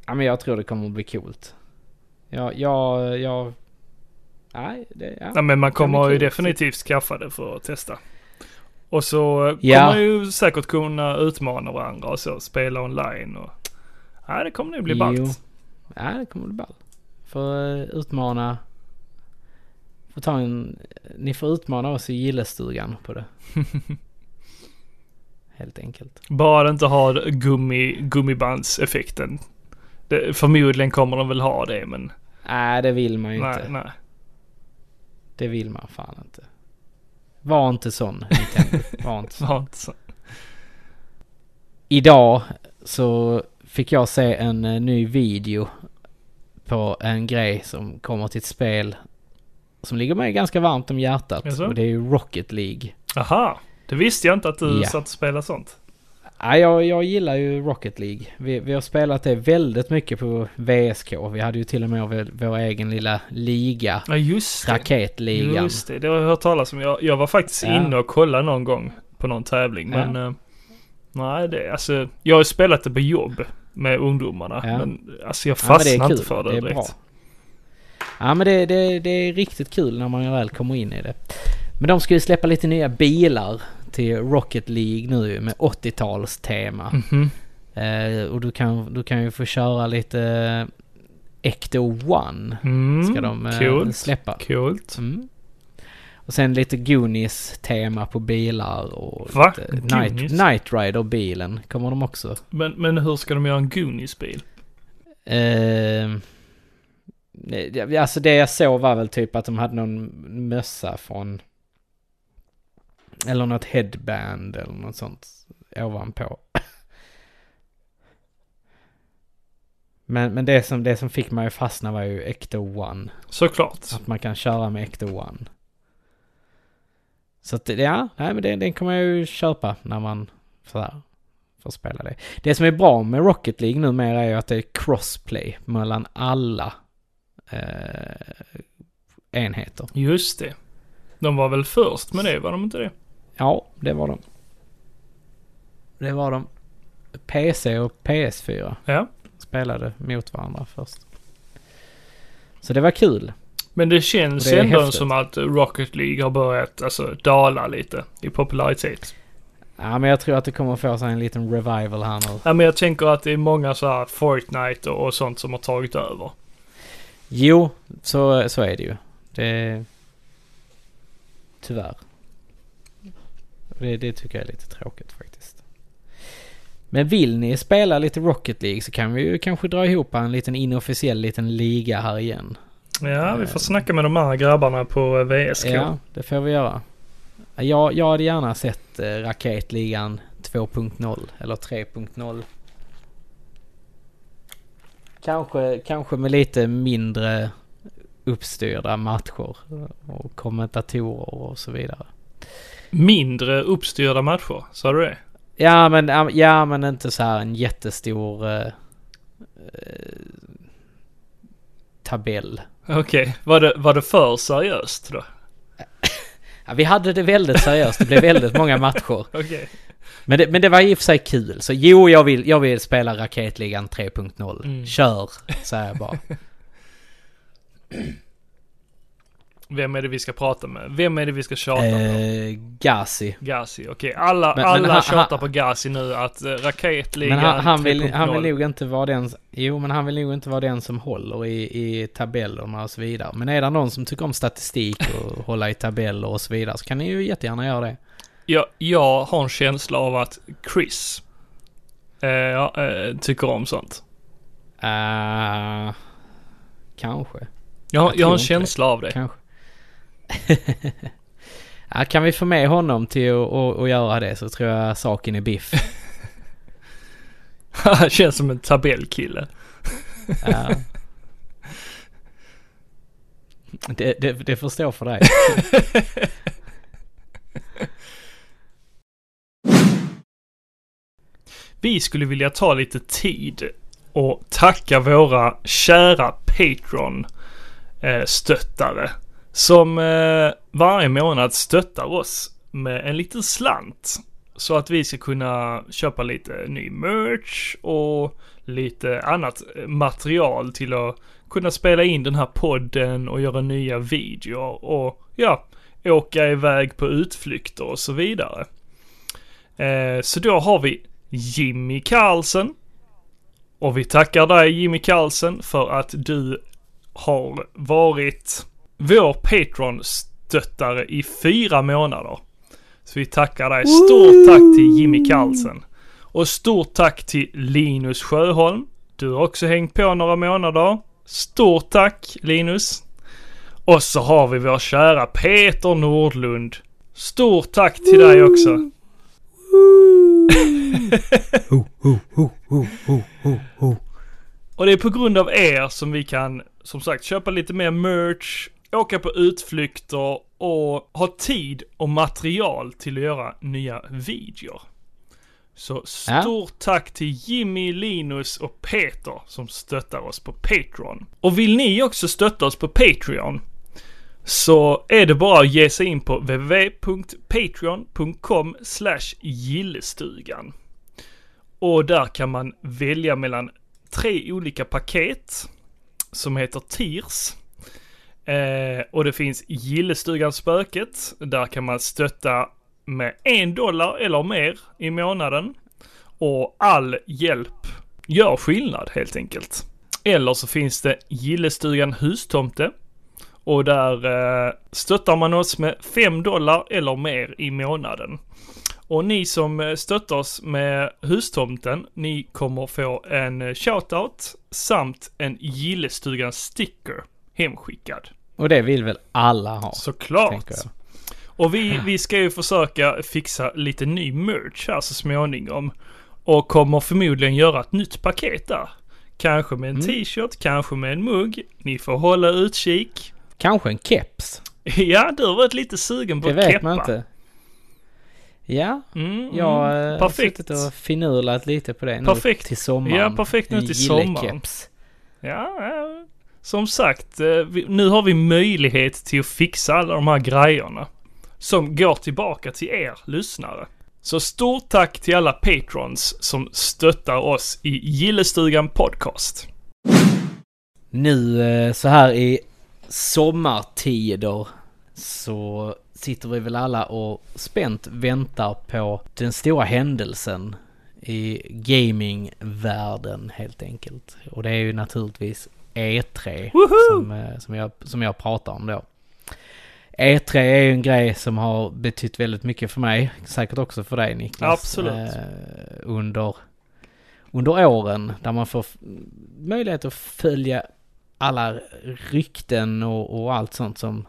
Ja, men jag tror det kommer att bli coolt. Ja, jag, jag... Nej, det... Ja. Ja, men man kommer ju definitivt skaffa det för att testa. Och så eh, Ja. kommer man ju säkert kunna utmana varandra och så, spela online och... Ja, det kommer nog bli Jo. ballt. Ja, det kommer bli ball. Får eh, utmana... Får ta en... Ni får utmana oss i gillestugan på det. helt enkelt. Bara det inte har gummi, gummibandseffekten. Det, förmodligen kommer de väl ha det men Nej, det vill man ju nej, inte. nej. Det vill man fan inte. Var inte sån, Nintendo. Var inte sån. Var inte så. Idag så fick jag se en eh, ny video på en grej som kommer till ett spel som ligger mig ganska varmt om hjärtat. Jaså? Och det är ju Rocket League. Aha, det visste jag inte att du Ja. satt och spelade sånt. Ja, jag, jag gillar ju Rocket League. Vi, vi har spelat det väldigt mycket på VSK. Vi hade ju till och med vår, vår egen lilla liga. Ja just det. Raketligan. Just det, det har jag hört talas om. Jag, jag var faktiskt Ja. inne och kollade någon gång på någon tävling. Ja. Men eh, nej, det alltså. Jag har ju spelat det på jobb med ungdomarna. Ja. Men alltså jag Ja, fastnar inte kul. för det, Det är direkt. bra. Ja men det, det, det är riktigt kul när man väl kommer in i det. Men de ska ju släppa lite nya bilar till Rocket League nu med 80-talstema. Mhm. Eh, och du kan, du kan ju få köra lite eh, Ecto One. Mm, Ska de eh, coolt. släppa. Coolt. Mm. Och sen lite Goonies-tema på bilar och Va? Night? Night Rider-bilen kommer de också. Men, men hur ska de göra en Goonies-bil? Eh, alltså det jag såg var väl typ att de hade någon mössa från... Eller något headband eller något sånt ovanpå. Men, men det, som, det som fick mig att fastna var ju Ecto One. Såklart. Att man kan köra med Ecto One. Så att ja, nej men det, den kommer jag ju köpa när man sådär får spela det. Det som är bra med Rocket League numera är ju att det är crossplay mellan alla eh, enheter. Just det. De var väl först med det, var de inte det? Ja, det var de. Det var de. PC och PS4 Ja. spelade mot varandra först. Så det var kul. Men det känns det ändå häftigt. som att Rocket League har börjat alltså, dala lite i popularitet. Ja, men jag tror att det kommer få sig en liten revival här nu. Ja, men jag tänker att det är många så här Fortnite och, och sånt som har tagit över. Jo, så, så är det ju. Det... Tyvärr. Det, det tycker jag är lite tråkigt faktiskt. Men vill ni spela lite Rocket League så kan vi ju kanske dra ihop en liten inofficiell liten liga här igen. Ja, vi får snacka med de andra grabbarna på eh, VSK. Ja, det får vi göra. Jag, jag hade gärna sett eh, Raketligan 2.0 eller 3.0. Kanske, kanske med lite mindre uppstyrda matcher och kommentatorer och så vidare. Mindre uppstyrda matcher, sa du det? Ja men, ja, men inte så här en jättestor eh, eh, tabell. Okej, var, det, var det för seriöst då? Ja, vi hade det väldigt seriöst. Det blev väldigt många matcher. Okej. Men det, men det var i och för sig kul. Så jo, jag vill, jag vill spela Raketligan 3.0. Mm. Kör, säger jag bara. Vem är det vi ska prata med? Vem är det vi ska tjata med? eh, Gazi. Gazi, okej. Alla, Men- men alla han- tjatar han- på Gazi nu att uh, raketligan Men han, han, vill, 3.0. han vill nog inte vara den... Jo, men han vill nog inte vara den som håller i, i tabellerna och så vidare. Men är det någon som tycker om statistik och hålla i tabeller och så vidare så kan ni ju jättegärna göra det. Jag, jag har en känsla av att Chris eh, eh, tycker om sånt. Uh, kanske. Jag, Jag jag har en känsla av det. Kanske. ja, kan vi få med honom till att, göra det så tror jag saken är biff. Han känns som en tabellkille. Ja. Det, det, det får stå för dig. Vi skulle vilja ta lite tid och tacka våra kära Patreon-stöttare som eh, varje månad stöttar oss med en liten slant. Så att vi ska kunna köpa lite ny merch och lite annat eh, material till att kunna spela in den här podden och göra nya videor och ja, åka iväg på utflykter och så vidare. Eh, så då har vi Jimmy Carlsen. Och vi tackar dig Jimmy Carlsen för att du har varit vår Patreon-stöttare i fyra månader. Så vi tackar dig. Stort tack till Jimmy Carlsen. Och stort tack till Linus Sjöholm. Du har också hängt på några månader. Stort tack Linus. Och så har vi vår kära Peter Nordlund. Stort tack till dig också. Och det är på grund av er som vi kan, som sagt, köpa lite mer merch, åka på utflykter och ha tid och material till att göra nya videor. Så stort tack till Jimmy, Linus och Peter som stöttar oss på Patreon. Och vill ni också stötta oss på Patreon så är det bara att ge sig in på www.patreon.com gillestugan. Och där kan man välja mellan tre olika paket som heter Tiers. Eh, och det finns Gillestugan Spöket. Där kan man stötta med en dollar eller mer i månaden. Och all hjälp gör skillnad helt enkelt. Eller så finns det Gillestugan Hustomte. Och där eh, stöttar man oss med 5 dollar eller mer i månaden. Och ni som eh, stöttar oss med hustomten, ni kommer få en eh, shoutout samt en Gillestugan sticker hemskickad. Och det vill väl alla ha? Såklart. Och vi, vi ska ju försöka fixa lite ny merch här så småningom. Och kommer förmodligen göra ett nytt paket där. Kanske med en Mm. t-shirt, kanske med en mugg. Ni får hålla utkik. Kanske en keps? Ja, du har varit lite sugen på Det att vet keppa. man inte. Ja, Mm, jag mm. har Perfekt. suttit och finurlat lite på det nu Perfekt. till sommaren. Ja, perfekt nu till sommaren. gillekeps. Ja, ja. Som sagt, eh, nu har vi möjlighet till att fixa alla de här grejerna. Som går tillbaka till er lyssnare. Så stort tack till alla patrons som stöttar oss i Gillestugan Podcast. Nu eh, så här i sommartider så sitter vi väl alla och spänt väntar på den stora händelsen i gamingvärlden helt enkelt. Och det är ju naturligtvis E3 som, eh, som, jag, som jag pratar om då. E3 är ju en grej som har betytt väldigt mycket för mig, säkert också för dig Niklas. Absolut. Eh, under, under åren där man får möjlighet att följa alla rykten och, och allt sånt som,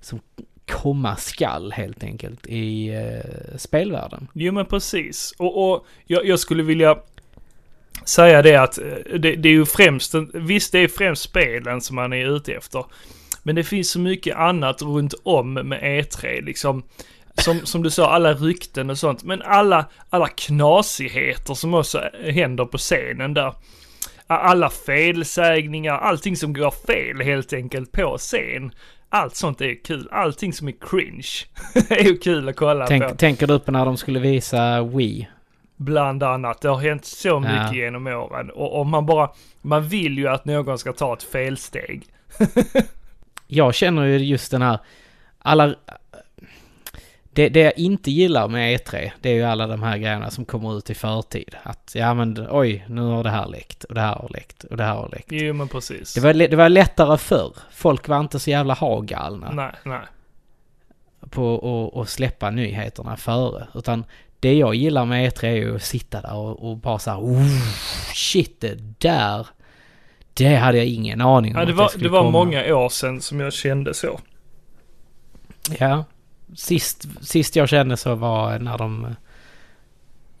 som komma skall helt enkelt i eh, spelvärlden. Jo men precis. Och, och jag, jag skulle vilja säga det att eh, det, det är ju främst, visst det är främst spelen som man är ute efter. Men det finns så mycket annat runt om med E3 liksom. Som, som du sa, alla rykten och sånt. Men alla, alla knasigheter som också händer på scenen där. Alla felsägningar, allting som går fel helt enkelt på scen. Allt sånt är kul. Allting som är cringe är ju kul att kolla på. Tänk, tänker du på när de skulle visa Wii? Bland annat. Det har hänt så mycket Ja. genom åren. Och, och man bara, man vill ju att någon ska ta ett felsteg. Jag känner ju just den här, alla... Det, det jag inte gillar med E3, det är ju alla de här grejerna som kommer ut i förtid. Att ja men oj, nu har det här läckt och det här har läckt och det här har läckt. Jo men precis. Det var, det var lättare förr. Folk var inte så jävla hagalna Nej, nej. på att släppa nyheterna före. Utan det jag gillar med E3 är ju att sitta där och, och bara såhär oh, shit det där. Det hade jag ingen aning om Ja, det att var, skulle det var komma. många år sedan som jag kände så. Ja. Sist, sist jag kände så var när de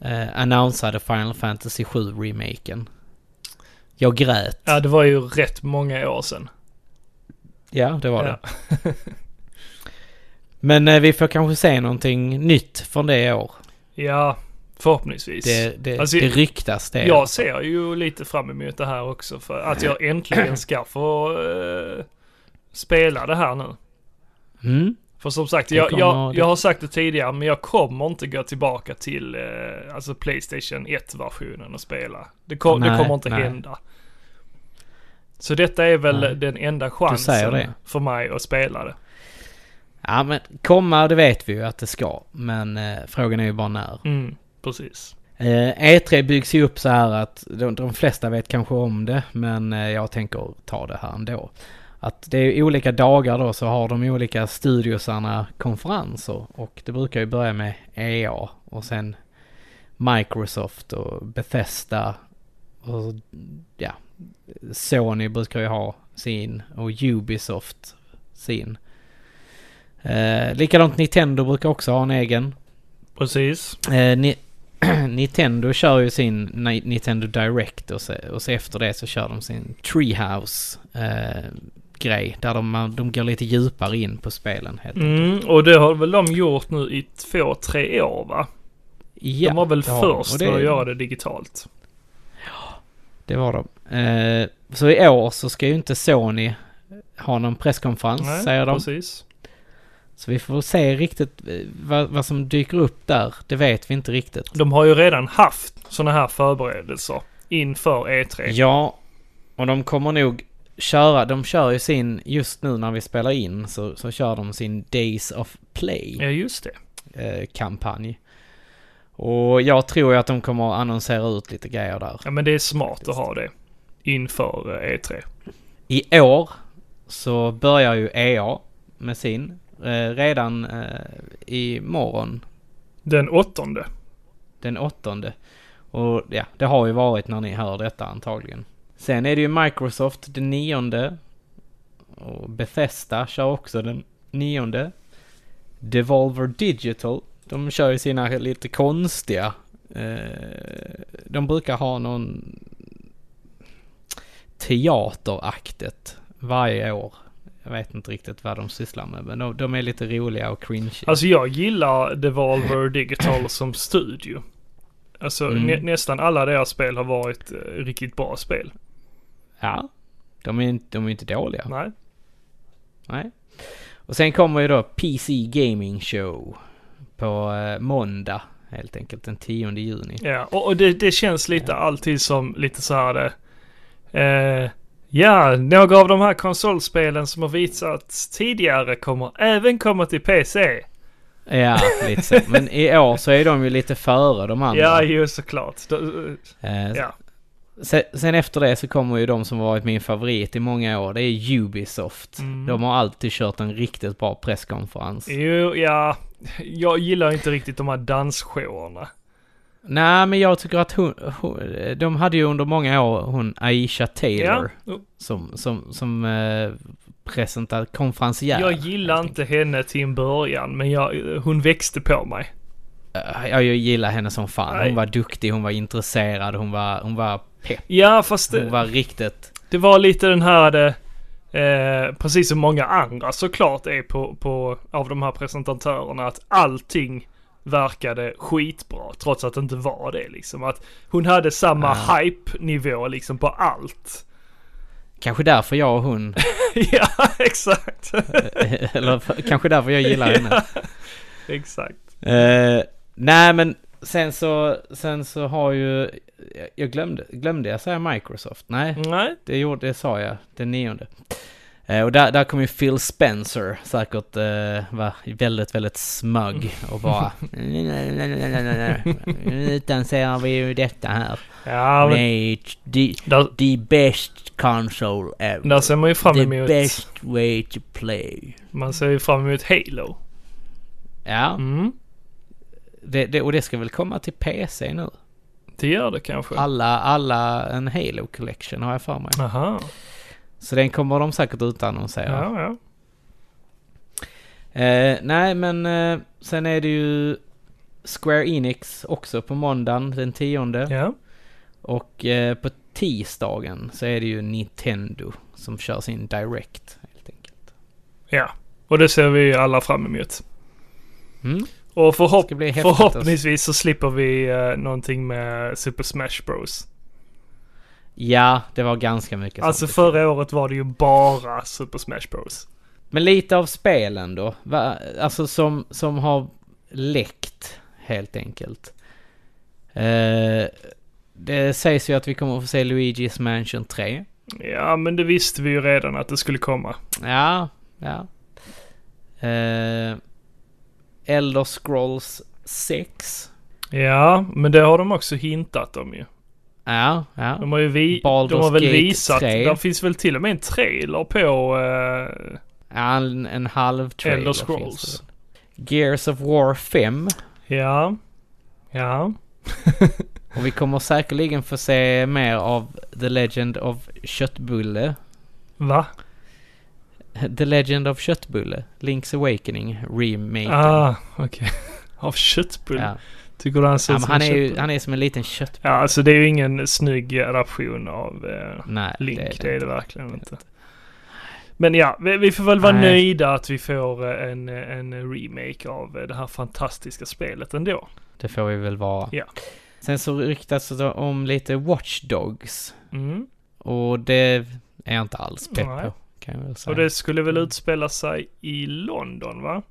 eh, annonsade Final Fantasy 7 remaken. Jag grät. Ja, det var ju rätt många år sedan. Ja, det var Ja. det. Men eh, vi får kanske se någonting nytt från det i år. Ja, förhoppningsvis. Det, det, Alltså, det ryktas det. Jag ser ju lite fram emot det här också för att jag äntligen ska få eh, spela det här nu. Mm. För som sagt, Det jag, jag, jag har sagt det tidigare, men jag kommer inte gå tillbaka till eh, alltså Playstation 1-versionen och spela. Det, kom, det Nej, kommer inte nej. hända. Så detta är väl Nej. den enda chansen det. för mig att spela det. Ja, men komma det vet vi ju att det ska. Men eh, frågan är ju bara när. Mm, precis. Eh, E3 byggs ju upp så här att de, de flesta vet kanske om det, men eh, jag tänker ta det här ändå. att det är olika dagar då så har de olika studiosarna konferenser och det brukar ju börja med EA och sen Microsoft och Bethesda och ja, Sony brukar ju ha sin och Ubisoft sin. Eh, likadant Nintendo brukar också ha en egen. Precis. Eh, ni, Nintendo kör ju sin Ni- Nintendo Direct och så, och så efter det så kör de sin Treehouse eh, grej. Där de, de går lite djupare in på spelen helt. Mm, och det har väl de gjort nu i två, tre år va? Ja, de var väl först med att göra det digitalt. Det var de. Eh, så i år så ska ju inte Sony ha någon presskonferens säger de. precis. Så vi får se riktigt eh, vad, vad som dyker upp där. Det vet vi inte riktigt. De har ju redan haft sådana här förberedelser inför E3. Ja, och de kommer nog köra, de kör ju sin, just nu när vi spelar in så, så kör de sin Days of Play Ja, just det. eh, kampanj. Och jag tror ju att de kommer att annonsera ut lite grejer där. Ja, men det är smart att ha det inför eh, E3. I år så börjar ju EA med sin redan eh, i morgon Den åttonde. den åttonde. Och ja, det har ju varit när ni hör detta antagligen. Sen är det ju Microsoft den nionde. Och Bethesda kör också den nionde. Devolver Digital, de kör ju sina lite konstiga. Eh, de brukar ha någon teateraktet varje år. Jag vet inte riktigt vad de sysslar med, men de, de är lite roliga och cringe. Alltså jag gillar Devolver Digital som studio. Alltså Mm. nä, nästan alla deras spel har varit eh, riktigt bra spel. Ja, de är inte, de är inte dåliga. Nej. Nej. Och sen kommer ju då PC Gaming Show på eh, måndag helt enkelt den 10 juni. Ja, och, och det, det känns lite alltid som lite så här det. Eh, ja, några av de här konsolspelen som har visats tidigare kommer även komma till PC. Ja, lite så. Men i år så är de ju lite före de andra. Ja, ju såklart. Då, Eh, ja. sen, sen efter det så kommer ju de som varit min favorit i många år. Det är Ubisoft. Mm. De har alltid kört en riktigt bra presskonferens. Jo, ja. Jag gillar inte riktigt de här dansshowerna. Nej, men jag tycker att hon, hon, de hade ju under många år hon Aisha Taylor Ja. som, som, som eh, presentat konferencier. Jag gillar helt inte henne till en början, men jag, hon växte på mig. Eh, Jag gillar henne som fan. Nej. Hon var duktig, hon var intresserad, hon var, hon var pepp. Ja, fast Hon det, var riktigt... det var lite den här, det, eh, precis som många andra såklart är på, på, av de här presentatörerna, att allting verkade skitbra, trots att det inte var det liksom. Att hon hade samma Ja. hype-nivå liksom på allt. Kanske därför jag och hon... ja, exakt. eller kanske därför jag gillar henne. exakt. Eh, nej men sen så, sen så har ju... Jag glömde, glömde jag säga Microsoft? Nej, Nej, det, gjorde, det sa jag. Den nionde. Eh, och där, där kommer ju Phil Spencer säkert eh, vara väldigt, väldigt smug och bara... Utan ser vi ju detta här. ja det men är the, där, the best console ever. där ser man ju fram the emot, best way to play. man ser ju fram emot Halo. Ja, Mm, det, det, och det ska väl komma till PC nu? det gör det kanske. Alla, alla en Halo Collection har jag för mig. Aha, Så den kommer de säkert utannonsera. ja, ja. Eh, nej, men eh, sen är det ju Square Enix också på måndagen den tionde. Ja, Och eh, på tisdagen så är det ju Nintendo som kör sin Direct helt enkelt. ja. Och det ser vi alla fram emot. Mm. Och förhopp alltså. förhoppningsvis så slipper vi uh, någonting med Super Smash Bros. Ja, det var ganska mycket Alltså sånt. förra året var det ju bara Super Smash Bros. Men lite av spelen då. Alltså som, som har läckt helt enkelt. Eh, det sägs ju att vi kommer att få se Luigi's Mansion 3. Ja, men det visste vi ju redan att det skulle komma. Ja, ja. Eh, Elder Scrolls 6. Ja, men det har de också hintat om ju. Ja, ja. De har ju vi, Baldur's de har väl Gate visat, 3. där finns väl till och med en trailer på uh, ja en, en halv trailer Elder Scrolls. Gears of War 5. Ja. Ja. Och vi kommer säkerligen få se mer av The Legend of Köttbulle. Va? The Legend of Köttbulle. Link's Awakening remake. Ah, okej. Av köttbulle. ja. Tycker du han ser Ja, ut som han, en är ju, han är som en liten köttbulle. Ja, alltså det är ju ingen snygg adaption av eh, Nej, Link. det är Det är det verkligen inte. Men ja, vi, vi får väl vara Nej. nöjda att vi får eh, en, en remake av eh, det här fantastiska spelet ändå. Det får vi väl vara. Ja. Sen så ryktas det om lite Watch Dogs. Mm. Och det är jag inte alls pepp på. Och det skulle väl utspela sig i London va?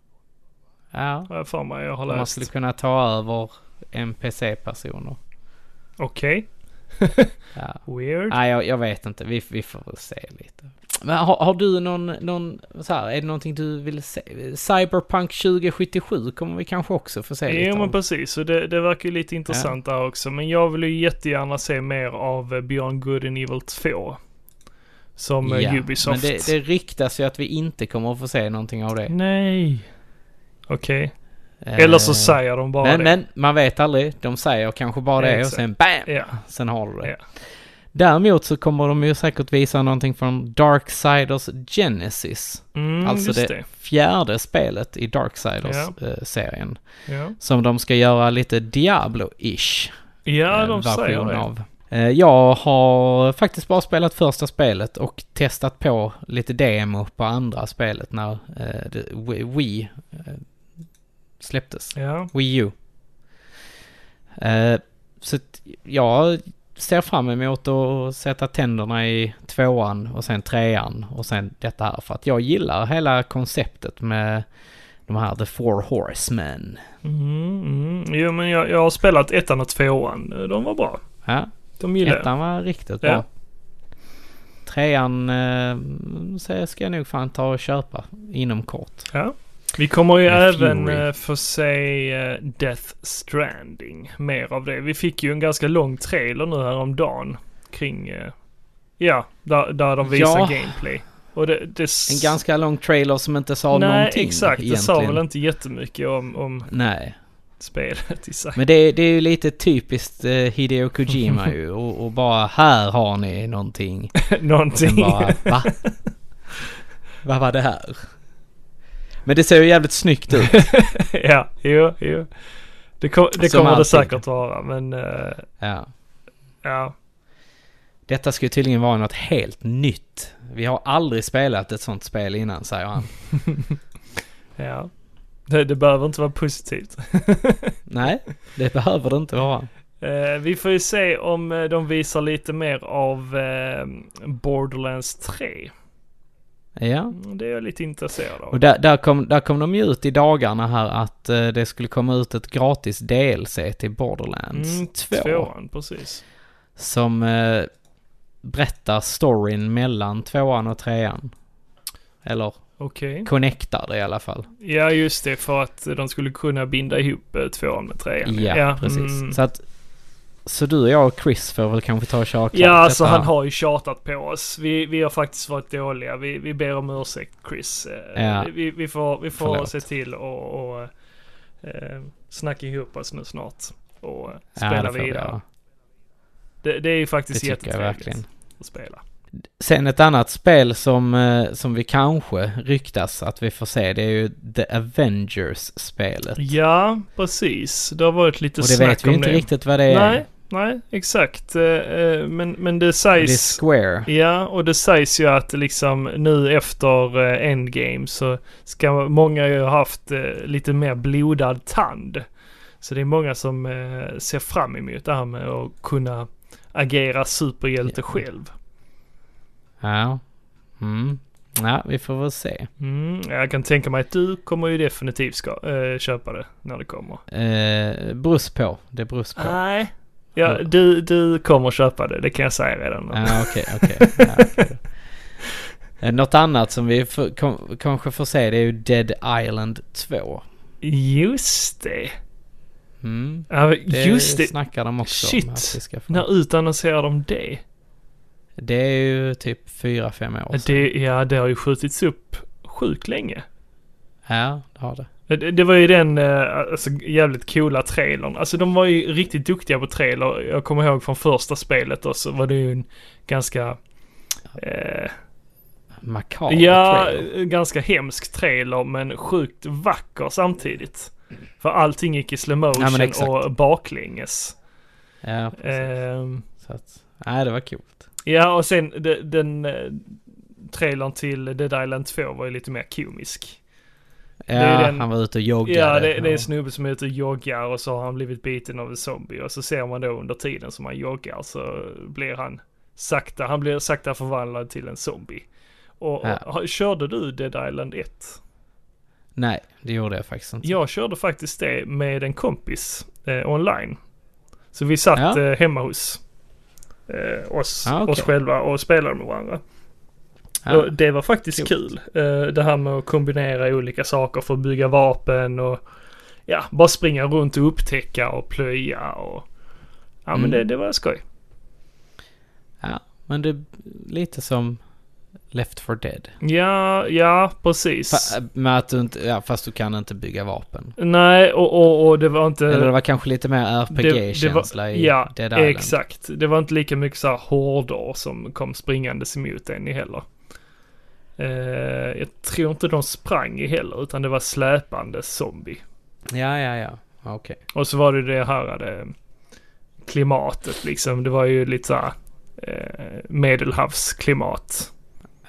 Ja. Har jag för mig jag har Om man läst. skulle kunna ta över NPC-personer. Okej. Ja. Weird. Nej, jag, jag vet inte. Vi, vi får se lite. Men har, har du någon, någon så här, är det någonting du vill se? Cyberpunk 2077 kommer vi kanske också få se lite Jo men precis, så det, det verkar ju lite intressant där också. Men jag vill ju jättegärna se mer av eh, Beyond Good and Evil 2. Som eh, Ubisoft. men det, det ryktas ju att vi inte kommer att få se någonting av det. Nej. Okej. Eller så Eh, säger de bara Men, det. men man vet aldrig. De säger kanske bara det och Exakt. sen BAM! Ja. Sen har du det. Ja. Däremot så kommer de ju säkert visa någonting från Darksiders Genesis. Mm, alltså det, det. fjärde spelet i Darksiders-serien. Ja, Som de ska göra lite Diablo-ish ja eh, de säger version det. av. Eh, Jag har faktiskt bara spelat första spelet och testat på lite demo på andra spelet när eh, Wii- eh, släpptes. Ja. Wii U. Eh, Så jag ser fram emot att sätta tänderna i tvåan och sen trean och sen detta här. För att jag gillar hela konceptet med de här The Four Horsemen. Mm, mm. Jo men jag, jag har spelat ettan och tvåan. De var bra. Ja, De gillar jag. ettan var riktigt Ja. bra. Trean eh, ska jag nog fan ta och köpa inom kort. Ja. Vi kommer ju även Fury. eh, få se eh, Death Stranding. Mer av det. Vi fick ju en ganska lång trailer nu häromdagen. Kring, eh, ja, där, där de visar Ja. gameplay. Det, det En ganska lång trailer som inte sa Nej, någonting exakt. Det egentligen. sa väl inte jättemycket om, om Nej. spelet i sig. Men det, det är ju lite typiskt eh, Hideo Kojima ju och, och bara här har ni någonting. Någonting. bara va? Vad var det här? Men det ser ju jävligt snyggt ut. ja, jo, jo. Det, kom, det kommer det alltid. säkert vara, men eh, Ja. ja. Detta ska ju tydligen vara något helt nytt. Vi har aldrig spelat ett sånt spel innan säger han. Ja. Det, det behöver inte vara positivt. Nej, det behöver det inte vara. Eh, vi får ju se om eh, de visar lite mer av eh, Borderlands 3. Ja. Mm, Det är jag lite intresserad av. Och där, där, kom, där kom de ju ut i dagarna här att eh, det skulle komma ut ett gratis DLC till Borderlands Mm, 2. Tvåan, precis. Som eh, berättar storyn mellan tvåan och trean. Eller Okej. connectar det i alla fall. Ja, just det. För att de skulle kunna binda ihop eh, tvåan med trean. Ja, precis. mm. Så att så du och jag och Chris får väl kanske ta och köra klart Ja, alltså han har ju tjatat på oss. Vi, vi har faktiskt varit dåliga. Vi, vi ber om ursäkt Chris. Eh, Ja. Vi, vi får, vi får Förlåt. se till och, och eh, snacka ihop oss nu snart. Och eh, Ja, spela det vi vidare. göra. Det, det är ju faktiskt jättetrevligt att spela. Sen ett annat spel som, eh, som vi kanske ryktas att vi får se, det är ju The Avengers-spelet. Ja, precis. Det har varit lite Och det snack vet vi om inte det. riktigt vad det är. Nej, nej, exakt. Eh, eh, Men, men det Och det är sägs... Square. Ja, och det sägs ju att liksom nu efter Endgame så ska många ju ha haft lite mer blodad tand. Så det är många som ser fram emot det här med att kunna agera superhjälte Ja. själv. Ja. Mm. Ja, vi får väl se. Mm, jag kan tänka mig att du kommer ju definitivt ska, eh, köpa det när det kommer. Eh, brus på. Det berus på. Nej. Ja, du, du kommer köpa det, det kan jag säga redan. Ja, okej, okej. Ja, okej. Eh, Något annat som vi får, kom, kanske får se det är ju Dead Island 2. Just det. Mm. Ja, just det. snackar de också Shit. om få. När utannonserade de det? Det är ju typ fyra fem år sedan. det? Ja, det har ju skjutits upp sjukt länge. Ja, det har det. Det, var ju den eh, alltså, jävligt coola trailern. Alltså de var ju riktigt duktiga på trailer. Jag kommer ihåg från första spelet och så var det ju en ganska... Eh, Makaber ja, trailer. ganska hemsk trailer men sjukt vacker samtidigt. För allting gick i slow motion Ja, och baklänges. Ja, precis. Ehm, Så att, nej, det var coolt. Ja, och sen de, den eh, trailern till Dead Island 2 var ju lite mer komisk. Ja, den- han var ute och joggade. Ja, det, det är en snubbe som är ute och joggar och så har han blivit biten av en zombie. Och så ser man då under tiden som han joggar så blir han sakta, han blir sakta förvandlad till en zombie. Och, Ja. och körde du Dead Island 1? Nej, det gjorde jag faktiskt inte. Jag körde faktiskt det med en kompis eh, online. Så vi satt Ja. eh, hemma hos eh, oss, Ah, okej. oss själva och spelade med varandra. Och det var faktiskt Coolt. kul. Eh, det här med att kombinera olika saker för att bygga vapen och ja, bara springa runt och upptäcka och plöja och ja men Mm. det, det var skoj. ja, men det är lite som Left for Dead. Ja, ja precis. Fa- med att du inte, ja, fast du kan inte bygga vapen. Nej, och, och, och det var inte... Eller det var kanske lite mer RPG-känsla i Ja, Dead Island. exakt. Det var inte lika mycket så här horder som kom springandes emot en i heller. Eh, jag tror inte de sprang i heller, utan det var släpande zombie. Ja, ja, ja. Okej. Och så var det det här det, klimatet liksom. Det var ju lite så här eh, medelhavsklimat.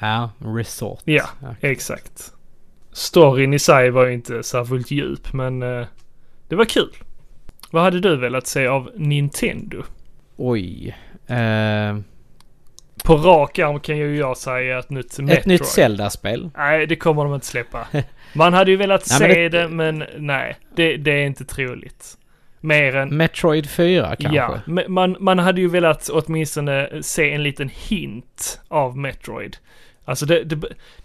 Ja, resort. Ja, exakt. Storyn i sig var ju inte särskilt djup, men eh, det var kul. Vad hade du velat se av Nintendo? Oj. Eh, På rak arm kan ju jag säga ett nytt Metroid. ett nytt Zelda-spel. Nej, det kommer de inte släppa. Man hade ju velat Nej, men se det- det, men nej. Det, det är inte troligt. Mer än... Metroid 4 kanske? Ja, man, man hade ju velat åtminstone se en liten hint av Metroid. Alltså det, det,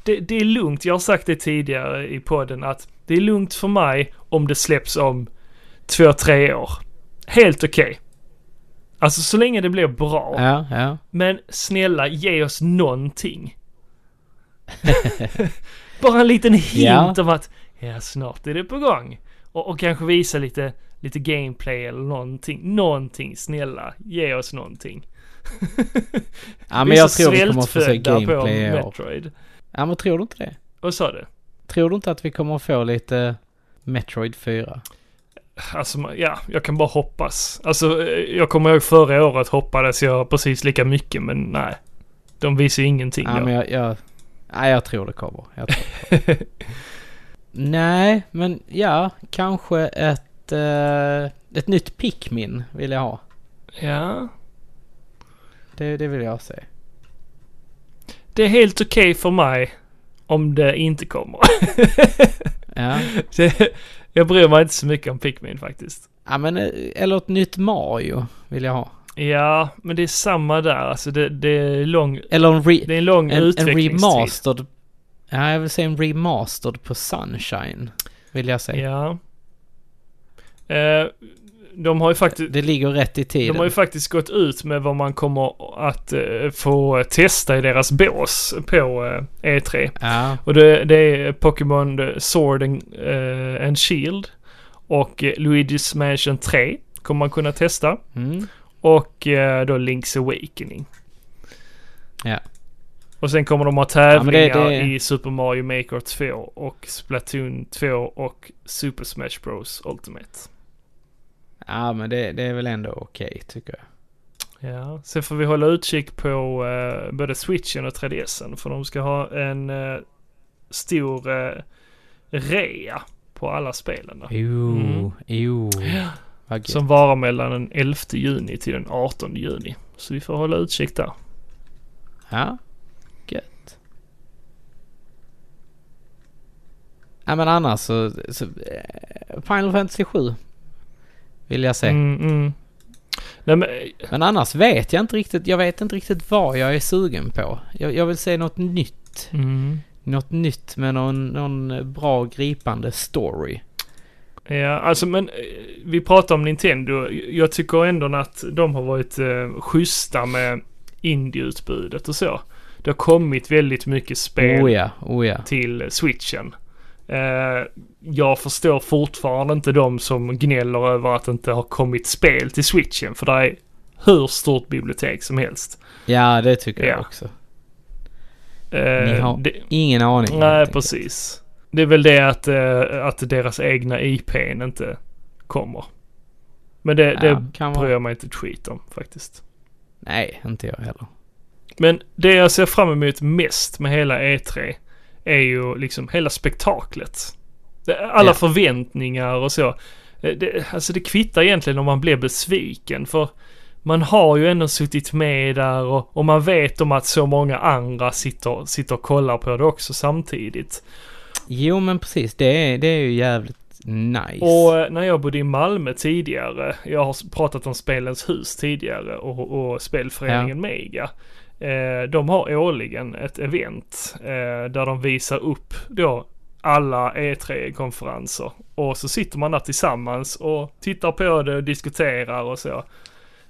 det, det är lugnt, jag har sagt det tidigare i podden att det är lugnt för mig om det släpps om två, tre år. Helt okej. Alltså så länge det blir bra. Ja, ja. Men snälla, ge oss någonting. Bara en liten hint Ja. om att ja, snart är det på gång. Och, och kanske visa lite, lite gameplay eller någonting. Någonting, snälla. Ge oss någonting. Ja, men jag tror vi kommer att få se på gameplay år. Metroid. Ja, men tror du inte det? Vad sa du? Tror du inte att vi kommer att få lite Metroid 4? Alltså, ja, jag kan bara hoppas. Alltså, eh, jag kommer ihåg förra året hoppades jag precis lika mycket, men nej. De visar ingenting. Ja, då. men jag, jag, nej, jag tror det kommer. Jag tror det kommer. nej, men ja, kanske ett, eh, ett nytt Pikmin vill jag ha. ja. Det, det vill jag se. Det är helt okej för mig om det inte kommer. Ja. Det- jag bryr mig inte så mycket om Pikmin faktiskt. ja, men eh, eller ett nytt Mario vill jag ha. Ja, men det är samma där. Alltså det, det är lång, Eller en, re, det är en lång en, en utvecklingstid. remastered. Ja, jag vill se en remastered på Sunshine. Vill jag se. Ja. Eh, de har ju faktiskt... Det ligger rätt i tiden. De har ju faktiskt gått ut med vad man kommer att eh, få testa i deras bås på eh, E3. Ja, Och det, det är Pokémon Sword and, eh, and Shield och Luigi's Mansion 3 kommer man kunna testa. mm. Och eh, då Link's Awakening. Ja. Och sen kommer de ha Ja, men det- tävlingar det- i Super Mario Maker 2 och Splatoon 2 och Super Smash Bros Ultimate. Ja men det, det är väl ändå okej tycker jag. Ja, sen får vi hålla utkik på eh, både Switchen och 3DSen för de ska ha en eh, stor eh, rea på alla spelen. där. Jo, Mm. jo. Gött. Som varar mellan den 11 juni till den 18 juni. Så vi får hålla utkik där. Ja, gött. Ja men annars så, så eh, Final Fantasy 7 vill jag se. Mm, mm. Nej, men, Men annars vet jag inte riktigt, jag vet inte riktigt vad jag är sugen på. Jag, jag vill se något nytt. mm. Något nytt med någon, någon bra gripande story. Ja, alltså men eh, vi pratar om Nintendo. Jag tycker ändå att de har varit eh, schyssta med indieutbudet och så. Det har kommit väldigt mycket spel Oh ja, oh ja. till switchen. Eh, jag förstår fortfarande inte de som gnäller över att det inte har kommit spel till switchen. För det är hur stort bibliotek som helst. Ja, det tycker Ja. jag också. Eh, Ni har det, ingen aning. nej, precis. Det är väl det att, eh, att deras egna IPn inte kommer. Men det, Ja, det bryr vara. jag mig inte ett skit om faktiskt. Nej, inte jag heller. Men det jag ser fram emot mest med hela E3 är ju liksom hela spektaklet. Alla Ja. förväntningar och så. Eh, Det, alltså det kvittar egentligen om man blir besviken för man har ju ändå suttit med där och, och man vet om att så många andra sitter, sitter och kollar på det också samtidigt. Jo, men precis. Det är, det är ju jävligt nice. Och eh, när jag bodde i Malmö tidigare, jag har pratat om Spelens hus tidigare och, och spelföreningen Mega. Eh, de har årligen ett event eh, där de visar upp då alla E3-konferenser. Och så sitter man där tillsammans och tittar på det och diskuterar och så.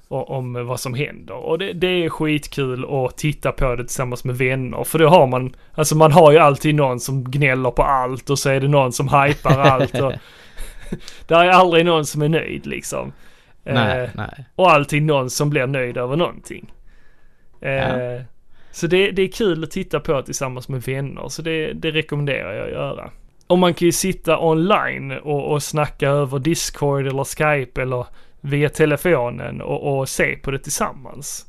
Och, om vad som händer. Och det, det är skitkul att titta på det tillsammans med vänner. För då har man, alltså man har ju alltid någon som gnäller på allt och så är det någon som hypar allt. Och, där är aldrig någon som är nöjd liksom. nej, Eh, nej. och alltid någon som blir nöjd över någonting. Eh, Ja. Så det, det är kul att titta på tillsammans med vänner, så det, det rekommenderar jag att göra. Och man kan ju sitta online och, och snacka över Discord eller Skype eller via telefonen och, och se på det tillsammans.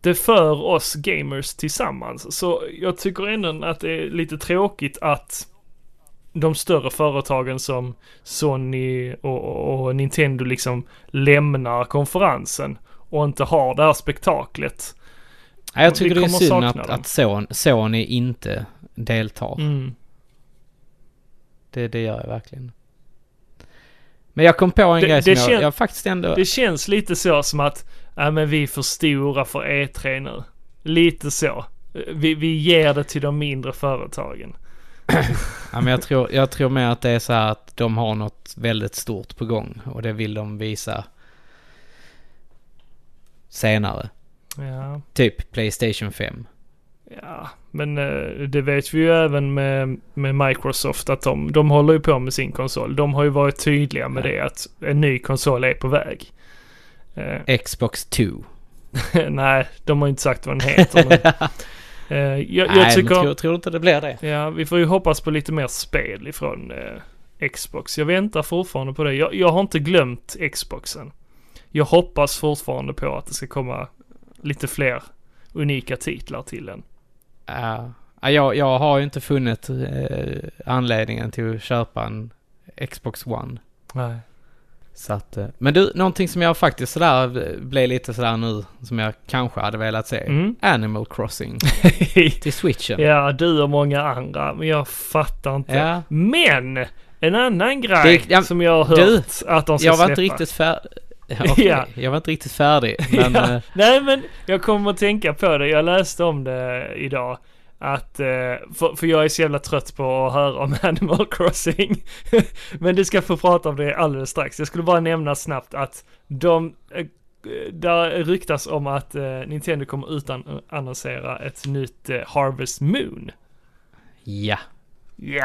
Det för oss gamers tillsammans, så jag tycker ändå att det är lite tråkigt att de större företagen som Sony och, och, och Nintendo liksom lämnar konferensen och inte har det här spektaklet. Ja, jag tycker det är synd att, att Son, Sony inte deltar. Mm. Det, det gör jag verkligen. Men jag kom på en Det- grej som jag, jag faktiskt ändå... Det känns lite så som att, ja men vi är för stora för E3 nu. Lite så. Vi, vi ger det till de mindre företagen. Ja, men jag, tror, jag tror mer att det är så här att de har något väldigt stort på gång och det vill de visa senare. Ja, Typ Playstation 5. ja. Men eh, det vet vi ju även med, med Microsoft att de, de håller ju på med sin konsol. De har ju varit tydliga med Ja. det att en ny konsol är på väg. Eh, Xbox 2. nej, de har inte sagt vad den heter. men, eh, jag, jag Nej, tycker... men tror, tror inte det blir det? Ja, vi får ju hoppas på lite mer spel ifrån eh, Xbox. Jag väntar fortfarande på det. Jag, jag har inte glömt Xboxen. Jag hoppas fortfarande på att det ska komma lite fler unika titlar till den. Ja. Ja, jag, jag har ju inte funnit eh, anledningen till att köpa en Xbox One. Nej. Så att, eh, men du, någonting som jag faktiskt sådär blev lite sådär nu, som jag kanske hade velat se. Mm. Animal Crossing till switchen. ja, du och många andra, men jag fattar inte. Ja. Men! En annan grej Det- ja, som jag har du, hört att de ska Jag var släppa. inte riktigt färdig. Okej, Ja. jag var inte riktigt färdig. Men ja. eh, Nej men jag kommer att tänka på det. Jag läste om det idag. Att, eh, för, för jag är så jävla trött på att höra om Animal Crossing. men du ska få prata om det alldeles strax. Jag skulle bara nämna snabbt att de, eh, där ryktas om att Nintendo kommer utan annonsera ett nytt Harvest Moon. ja, Ja,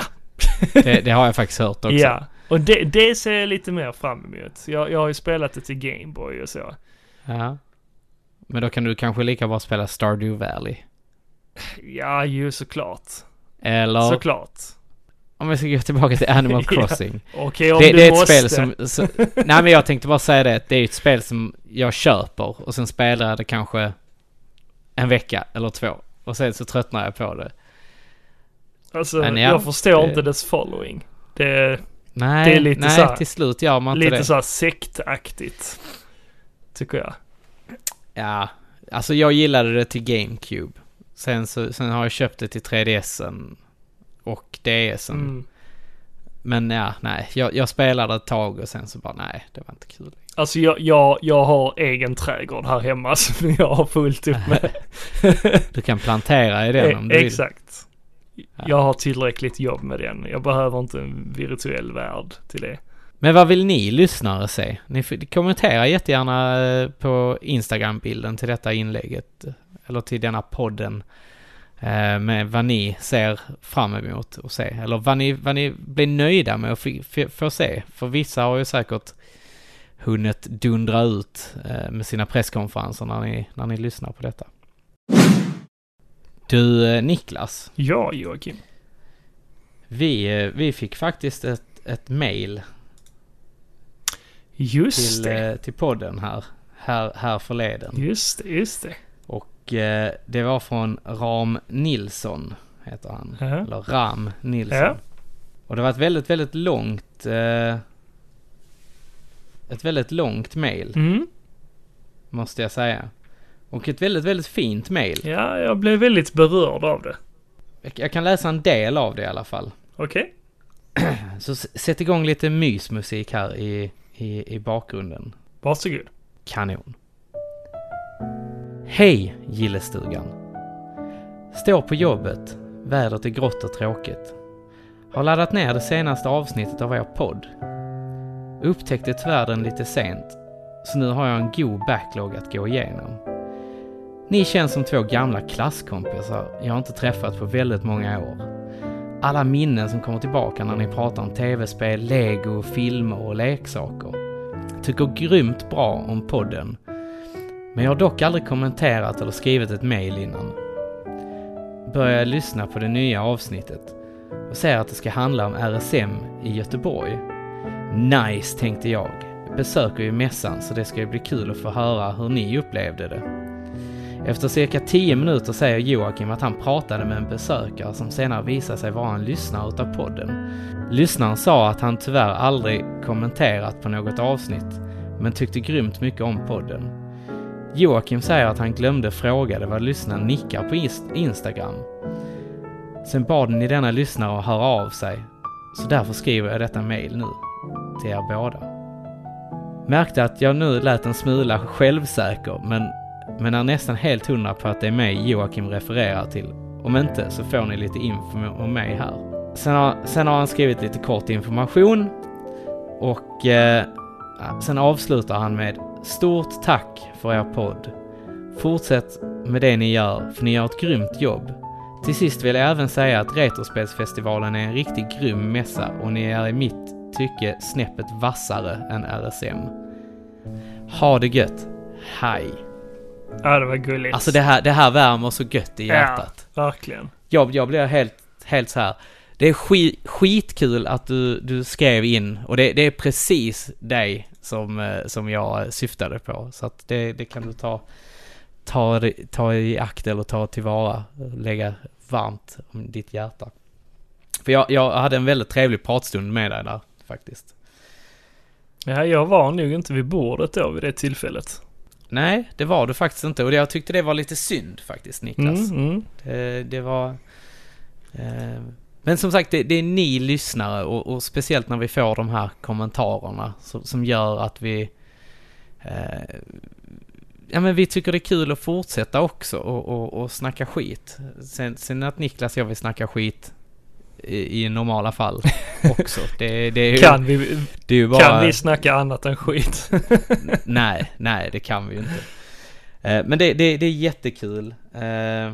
det, det har jag faktiskt hört också. ja. Och det, det ser jag lite mer fram emot. Jag, jag har ju spelat det till Gameboy och så. Ja. Men då kan du kanske lika bra spela Stardew Valley. Ja, ju såklart. Eller Såklart. om vi ska gå tillbaka till Animal Ja. Crossing. Okej, om det, du det är ett måste. spel som... Så, nej men jag tänkte bara säga det. Det är ett spel som jag köper och sen spelar jag det kanske en vecka eller två. Och sen så tröttnar jag på det. Alltså, ja, jag förstår det- inte dess following. Det Nej, Det är lite nej så här- till slut gör man inte lite det. så här sektaktigt. Tycker jag. Ja, alltså jag gillade det till GameCube. Sen, så, sen har jag köpt det till 3DSen och DSen. Mm. Men ja, nej. Jag, jag spelade ett tag och sen så bara nej, det var inte kul. Alltså jag, jag, jag har egen trädgård här hemma som jag har fullt upp med. Du kan plantera i den om du Eh, vill. Exakt. Jag har tillräckligt jobb med den. Jag behöver inte en virtuell värld till det. Men vad vill ni lyssnare se? Ni får kommentera jättegärna eh, på Instagram-bilden till detta inlägget. Eller till denna podden. Eh, med vad ni ser fram emot att se. Eller vad ni, vad ni blir nöjda med att få- se. För vissa har ju säkert hunnit dundra ut eh, med sina presskonferenser när ni, när ni lyssnar på detta. Du eh, Niklas, Ja, Joakim. vi, eh, vi fick faktiskt ett, ett mail Just till, det. eh, till podden här, här, här förleden. Just det, just det. Och eh, det var från Ram Nilsson, heter han. Ja. Eller Ram Nilsson. Ja. Och det var ett väldigt, väldigt långt... Eh, ett väldigt långt mail, Mm. måste jag säga. Och ett väldigt, väldigt fint mail. Ja, jag blev väldigt berörd av det. Jag, kan läsa en del av det i alla fall. Okej? Så s- sätt igång lite mysmusik här i, i, i bakgrunden. Varsågod. Kanon. Hej gillestugan. Står på jobbet. Vädret är grått och tråkigt. Har laddat ner det senaste avsnittet av er podd. Upptäckte tyvärr den lite sent, så nu har jag en god backlog att gå igenom. Ni känns som två gamla klasskompisar jag inte träffat på väldigt många år. Alla minnen som kommer tillbaka när ni pratar om tv-spel, lego, filmer och leksaker. Tycker grymt bra om podden. Men jag har dock aldrig kommenterat eller skrivit ett mail innan. Börjar lyssna på det nya avsnittet och ser att det ska handla om RSM i Göteborg. Nice, tänkte jag. Besöker ju mässan så det ska ju bli kul att få höra hur ni upplevde det. Efter cirka 10 minuter säger Joakim att han pratade med en besökare som senare visade sig vara en lyssnare utav podden. Lyssnaren sa att han tyvärr aldrig kommenterat på något avsnitt, men tyckte grymt mycket om podden. Joakim säger att han glömde fråga det vad lyssnaren nickar på Instagram. Sen bad ni denna lyssnare att höra av sig, så därför skriver jag detta mail nu, till er båda. Märkte att jag nu lät en smula självsäker, men, men är nästan helt hundra på att det är mig Joakim refererar till. Om inte så får ni lite info om mig här. Sen har, sen har han skrivit lite kort information och eh, sen avslutar han med Stort tack för er podd. Fortsätt med det ni gör, för ni gör ett grymt jobb. Till sist vill jag även säga att Retrospelsfestivalen är en riktigt grym mässa och ni är i mitt tycke snäppet vassare än RSM. Ha det gött. Hej. Ja, det var gulligt. Alltså det här, det här värmer så gött i hjärtat. Ja, verkligen. Jag, jag blir helt, helt så här. Det är skit, skitkul att du, du skrev in och det, det är precis dig som, eh, som jag syftade på. Så att det, det kan du ta, ta, ta i akt eller ta tillvara, lägga varmt om ditt hjärta. För jag, jag hade en väldigt trevlig pratstund med dig där faktiskt. Ja, jag var nog inte vid bordet då vid det tillfället. Nej, det var du faktiskt inte och jag tyckte det var lite synd faktiskt Niklas. Mm, mm. Det, det var... Eh, men som sagt, det, det är ni lyssnare och, och speciellt när vi får de här kommentarerna som, som gör att vi... Eh, ja men vi tycker det är kul att fortsätta också och, och, och snacka skit. Sen, sen att Niklas och jag vill snacka skit i, i normala fall också. Det, det är ju, Kan, vi, det är ju bara... kan vi snacka annat än skit? nej, nej det kan vi ju inte. Eh, men det, det, det är jättekul. Eh,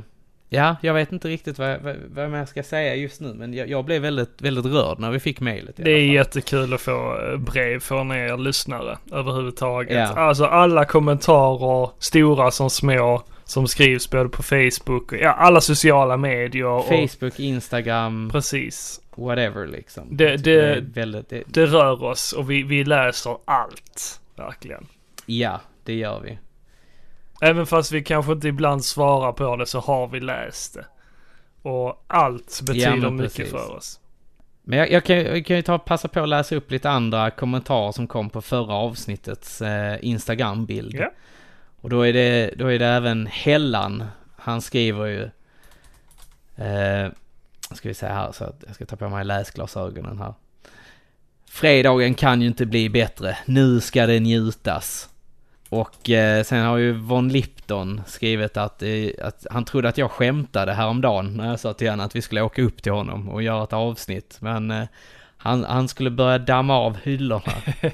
ja, jag vet inte riktigt vad, vad, vad jag ska säga just nu, men jag, jag blev väldigt, väldigt rörd när vi fick mejlet. Det är jättekul att få eh, brev från er lyssnare överhuvudtaget. Ja. Alltså alla kommentarer, stora som små, som skrivs både på Facebook och ja, alla sociala medier. Och, Facebook, Instagram, precis. whatever liksom. Det- tycker det- väldigt, det, Det rör oss och vi, vi läser allt. Verkligen. ja, det gör vi. Även fast vi kanske inte ibland svarar på det så har vi läst det. Och allt betyder men mycket för oss. Men jag, jag, kan, jag kan ju ta passa på att läsa upp lite andra kommentarer som kom på förra avsnittets eh, Instagram-bild. Ja. Och då är det, då är det även Hellan. Han skriver ju... Eh, ska vi säga här så att jag ska ta på mig läsglasögonen här. Fredagen kan ju inte bli bättre. Nu ska det njutas. Och eh, sen har ju Von Lipton skrivit att, eh, att han trodde att jag skämtade häromdagen när jag sa till honom att vi skulle åka upp till honom och göra ett avsnitt. Men eh, Han, han skulle börja damma av hyllorna.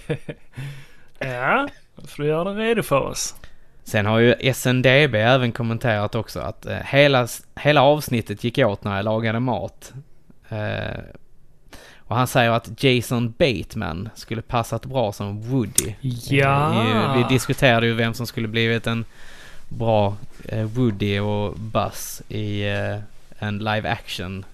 Ja, då får du göra det redo för oss. Sen har ju SNDB även kommenterat också att eh, hela, hela avsnittet gick åt när jag lagade mat. Eh, och han säger att Jason Bateman skulle passat bra som Woody. Ja. Eh, vi diskuterade ju vem som skulle blivit en bra eh, Woody och Buzz i eh, en live action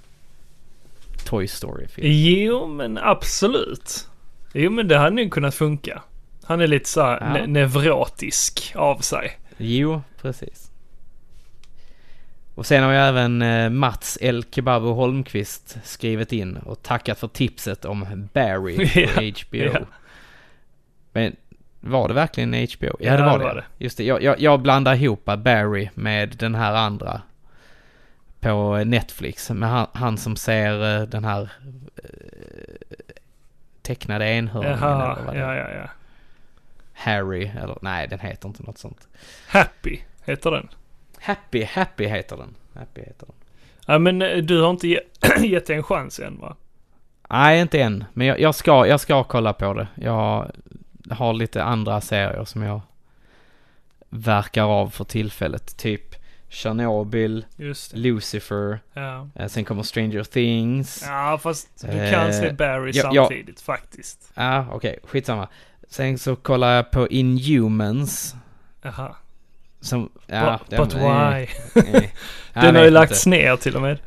Toy Story-film. Jo, men absolut. Jo, men det hade nog kunnat funka. Han är lite så här Ja. ne- neurotisk av sig. Jo, precis. Och sen har ju även eh, Mats El Kebabo Holmqvist skrivit in och tackat för tipset om Barry på Ja, HBO. ja. Men var det verkligen HBO? Ja, Ja, det var det var det. Just det, jag, jag, jag blandar ihop Barry med den här andra på Netflix. Med han, han som ser eh, den här eh, tecknade enhörningen Jaha, eller vad det ja, ja, ja. Harry, eller nej den heter inte något sånt. Happy heter den. Happy, Happy heter den. Happy heter den. Ja, men eh, du har inte ge- gett det en chans än va? Nej, inte än. Men jag, jag, ska, jag ska kolla på det. Jag har lite andra serier som jag verkar av för tillfället. Typ Chernobyl, det. Lucifer, Ja. eh, sen kommer Stranger Things. Ja, Ja, fast du kan Eh, se Barry ja, ja. samtidigt faktiskt. ah, okej, skitsamma. Sen så kollar jag på Inhumans. Jaha. Som, ja, but, but eh, why? eh, jag Den har ju lagts inte. ner till och med.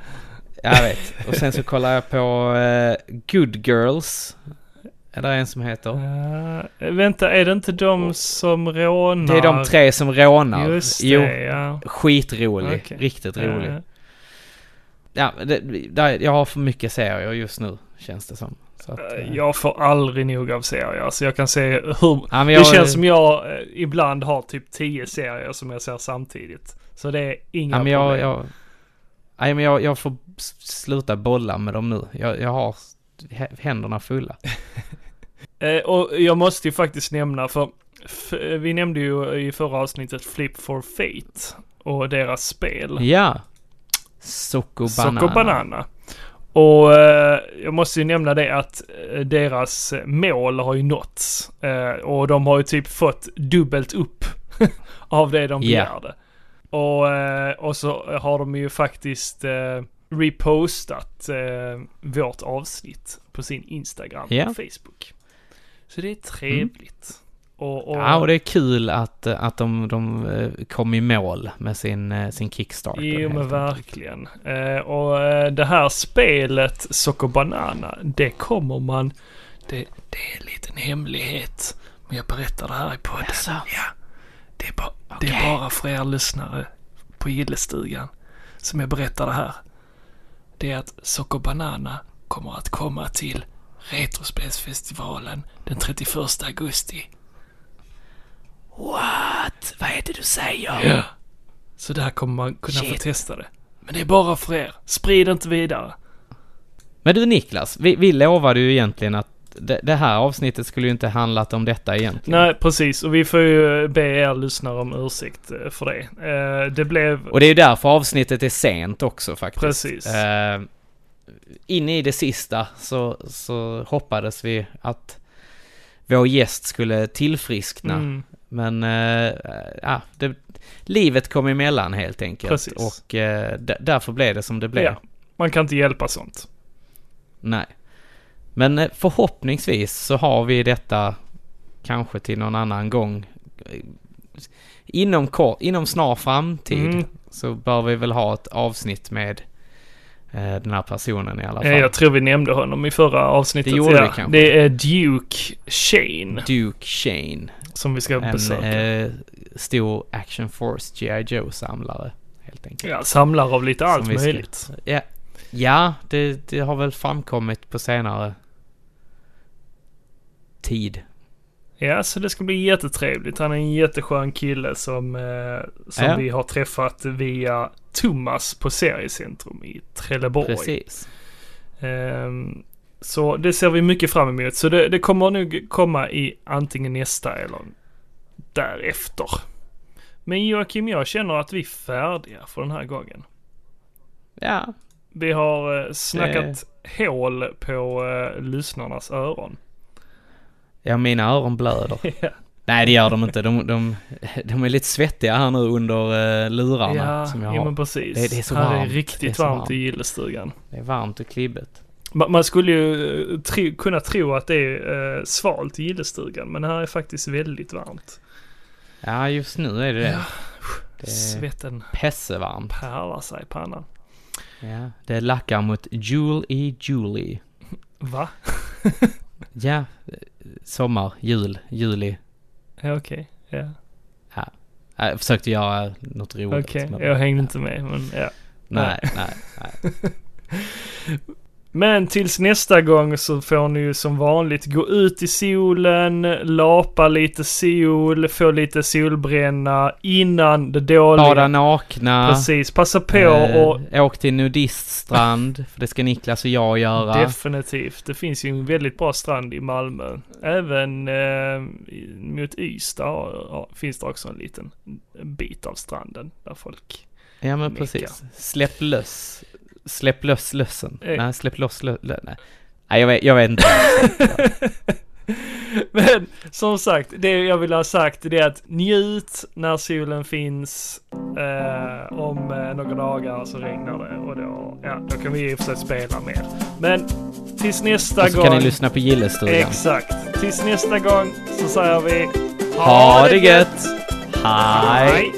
Jag vet. Och sen så kollar jag på eh, Good Girls. Är det en som heter? Uh, vänta, är det inte de som rånar? Det är de tre som rånar. Just det, jo, ja. skitrolig. Okej. Riktigt rolig. Eh, Ja, det, där, jag har för mycket serier just nu, känns det som. Så att, eh, Jag får aldrig nog av serier. Alltså jag kan se hur... ja, men Det jag, känns som jag ibland har typ tio serier som jag ser samtidigt. Så det är inga ja, men jag, problem. jag, nej, men jag, jag får sluta bolla med dem nu. Jag, jag har händerna fulla. Eh, och jag måste ju faktiskt nämna, för vi nämnde ju i förra avsnittet Flip for Fate och deras spel. Ja. Socko Banana. Soco Banana. Och eh, jag måste ju nämna det att eh, deras mål har ju nåtts. Eh, och de har ju typ fått dubbelt upp av det de begärde. Och, eh, och så har de ju faktiskt eh, repostat eh, vårt avsnitt på sin Instagram Ja. och Facebook. Så det är trevligt. Och, och, Ja, och det är kul att, att de, de eh, kom i mål med sin, eh, sin Kickstarter. Jo men verkligen. Eh, och eh, det här spelet Soco Banana, det kommer man... Det, det är en liten hemlighet. Men jag berättar det här i podden. Jaså? Ja. Det är, ba, det är bara för er lyssnare på Gillestugan som jag berättar det här. Det är att Soco Banana kommer att komma till Retrospelsfestivalen den 31 augusti. What? Vad är det du säger? Ja. Så där kommer man kunna få Shit. testa det. Men det är bara för er. Sprid inte vidare. Men du Niklas, vi, vi lovade ju egentligen att det, det här avsnittet skulle ju inte handlat om detta egentligen. Nej, precis. Och vi får ju be er lyssnare om ursäkt eh, för det. Eh, Det blev... Och det är ju därför avsnittet är sent också faktiskt. Precis. Eh, in i det sista så, så hoppades vi att vår gäst skulle tillfriskna. Mm, Men eh, ja, det, livet kom emellan helt enkelt. Precis. Och eh, d- därför blev det som det blev. ja, man kan inte hjälpa sånt. Nej. Men eh, förhoppningsvis så har vi detta kanske till någon annan gång. Inom, kort, inom snar framtid Mm. så bör vi väl ha ett avsnitt med eh, den här personen i alla fall. Jag tror vi nämnde honom i förra avsnittet. Det gjorde ja. vi kanske. Det är Duke Shane Duke Shane. som vi ska En besöka. eh, stor Action Force G.I. Joe-samlare helt enkelt. Ja, samlar av lite allt vi ska- möjligt. Ja, ja det, det har väl framkommit på senare tid. Ja, så det ska bli jättetrevligt. Han är en jätteskön kille som, eh, som Ja. vi har träffat via Thomas på Seriecentrum i Trelleborg. Precis. Ehm, så det ser vi mycket fram emot. Så det, det kommer nog komma i antingen nästa eller därefter. Men Joakim, jag känner att vi är färdiga för den här gången. Ja, Vi har eh, snackat hål på eh, lyssnarnas öron. Ja, mina öron blöder. Nej, det gör de inte. De, de, de är lite svettiga här nu under uh, lurarna ja, som jag ja, har. men precis. Det- det är så här varmt. är Det är riktigt så varmt, varmt. i gillestugan. Det är varmt och klibbigt. Ma- Man skulle ju eh, tro, kunna tro att det är eh, svalt i gillestugan, men här är faktiskt väldigt varmt. Ja, just nu är det det. Det är Svetten pessevarmt. pärlar sig i pannan. Ja, det lackar mot Jule i Julie. Va? Ja, sommar, jul, juli. Ja, okej. Ja, Ja. Jag försökte göra något roligt. okej. men- Jag hängde inte med, men ja. Nej, nej, nej. Men tills nästa gång så får ni ju som vanligt gå ut i solen, lapa lite sol, få lite solbränna innan det dåliga. Bada nakna. Precis, passa på Eh, och Åk till nudiststrand, för det ska Niklas och jag göra. definitivt. Det finns ju en väldigt bra strand i Malmö. Även eh, mot Ystad finns det också en liten bit av stranden där folk ja men mecka. precis. Släpp löss. Släpp löss lössen. Eh. Nej, släpp loss lö- lö- nej. nej, jag vet, jag vet inte. Men som sagt, det jag vill ha sagt är att njut när solen finns. Eh, om eh, några dagar så regnar det och då, ja, då kan vi i och för sig spela mer. Men tills nästa Och så gång. kan ni lyssna på Gillestugan. Exakt. Tills nästa gång så säger vi Ha det gött! Hej! Hej.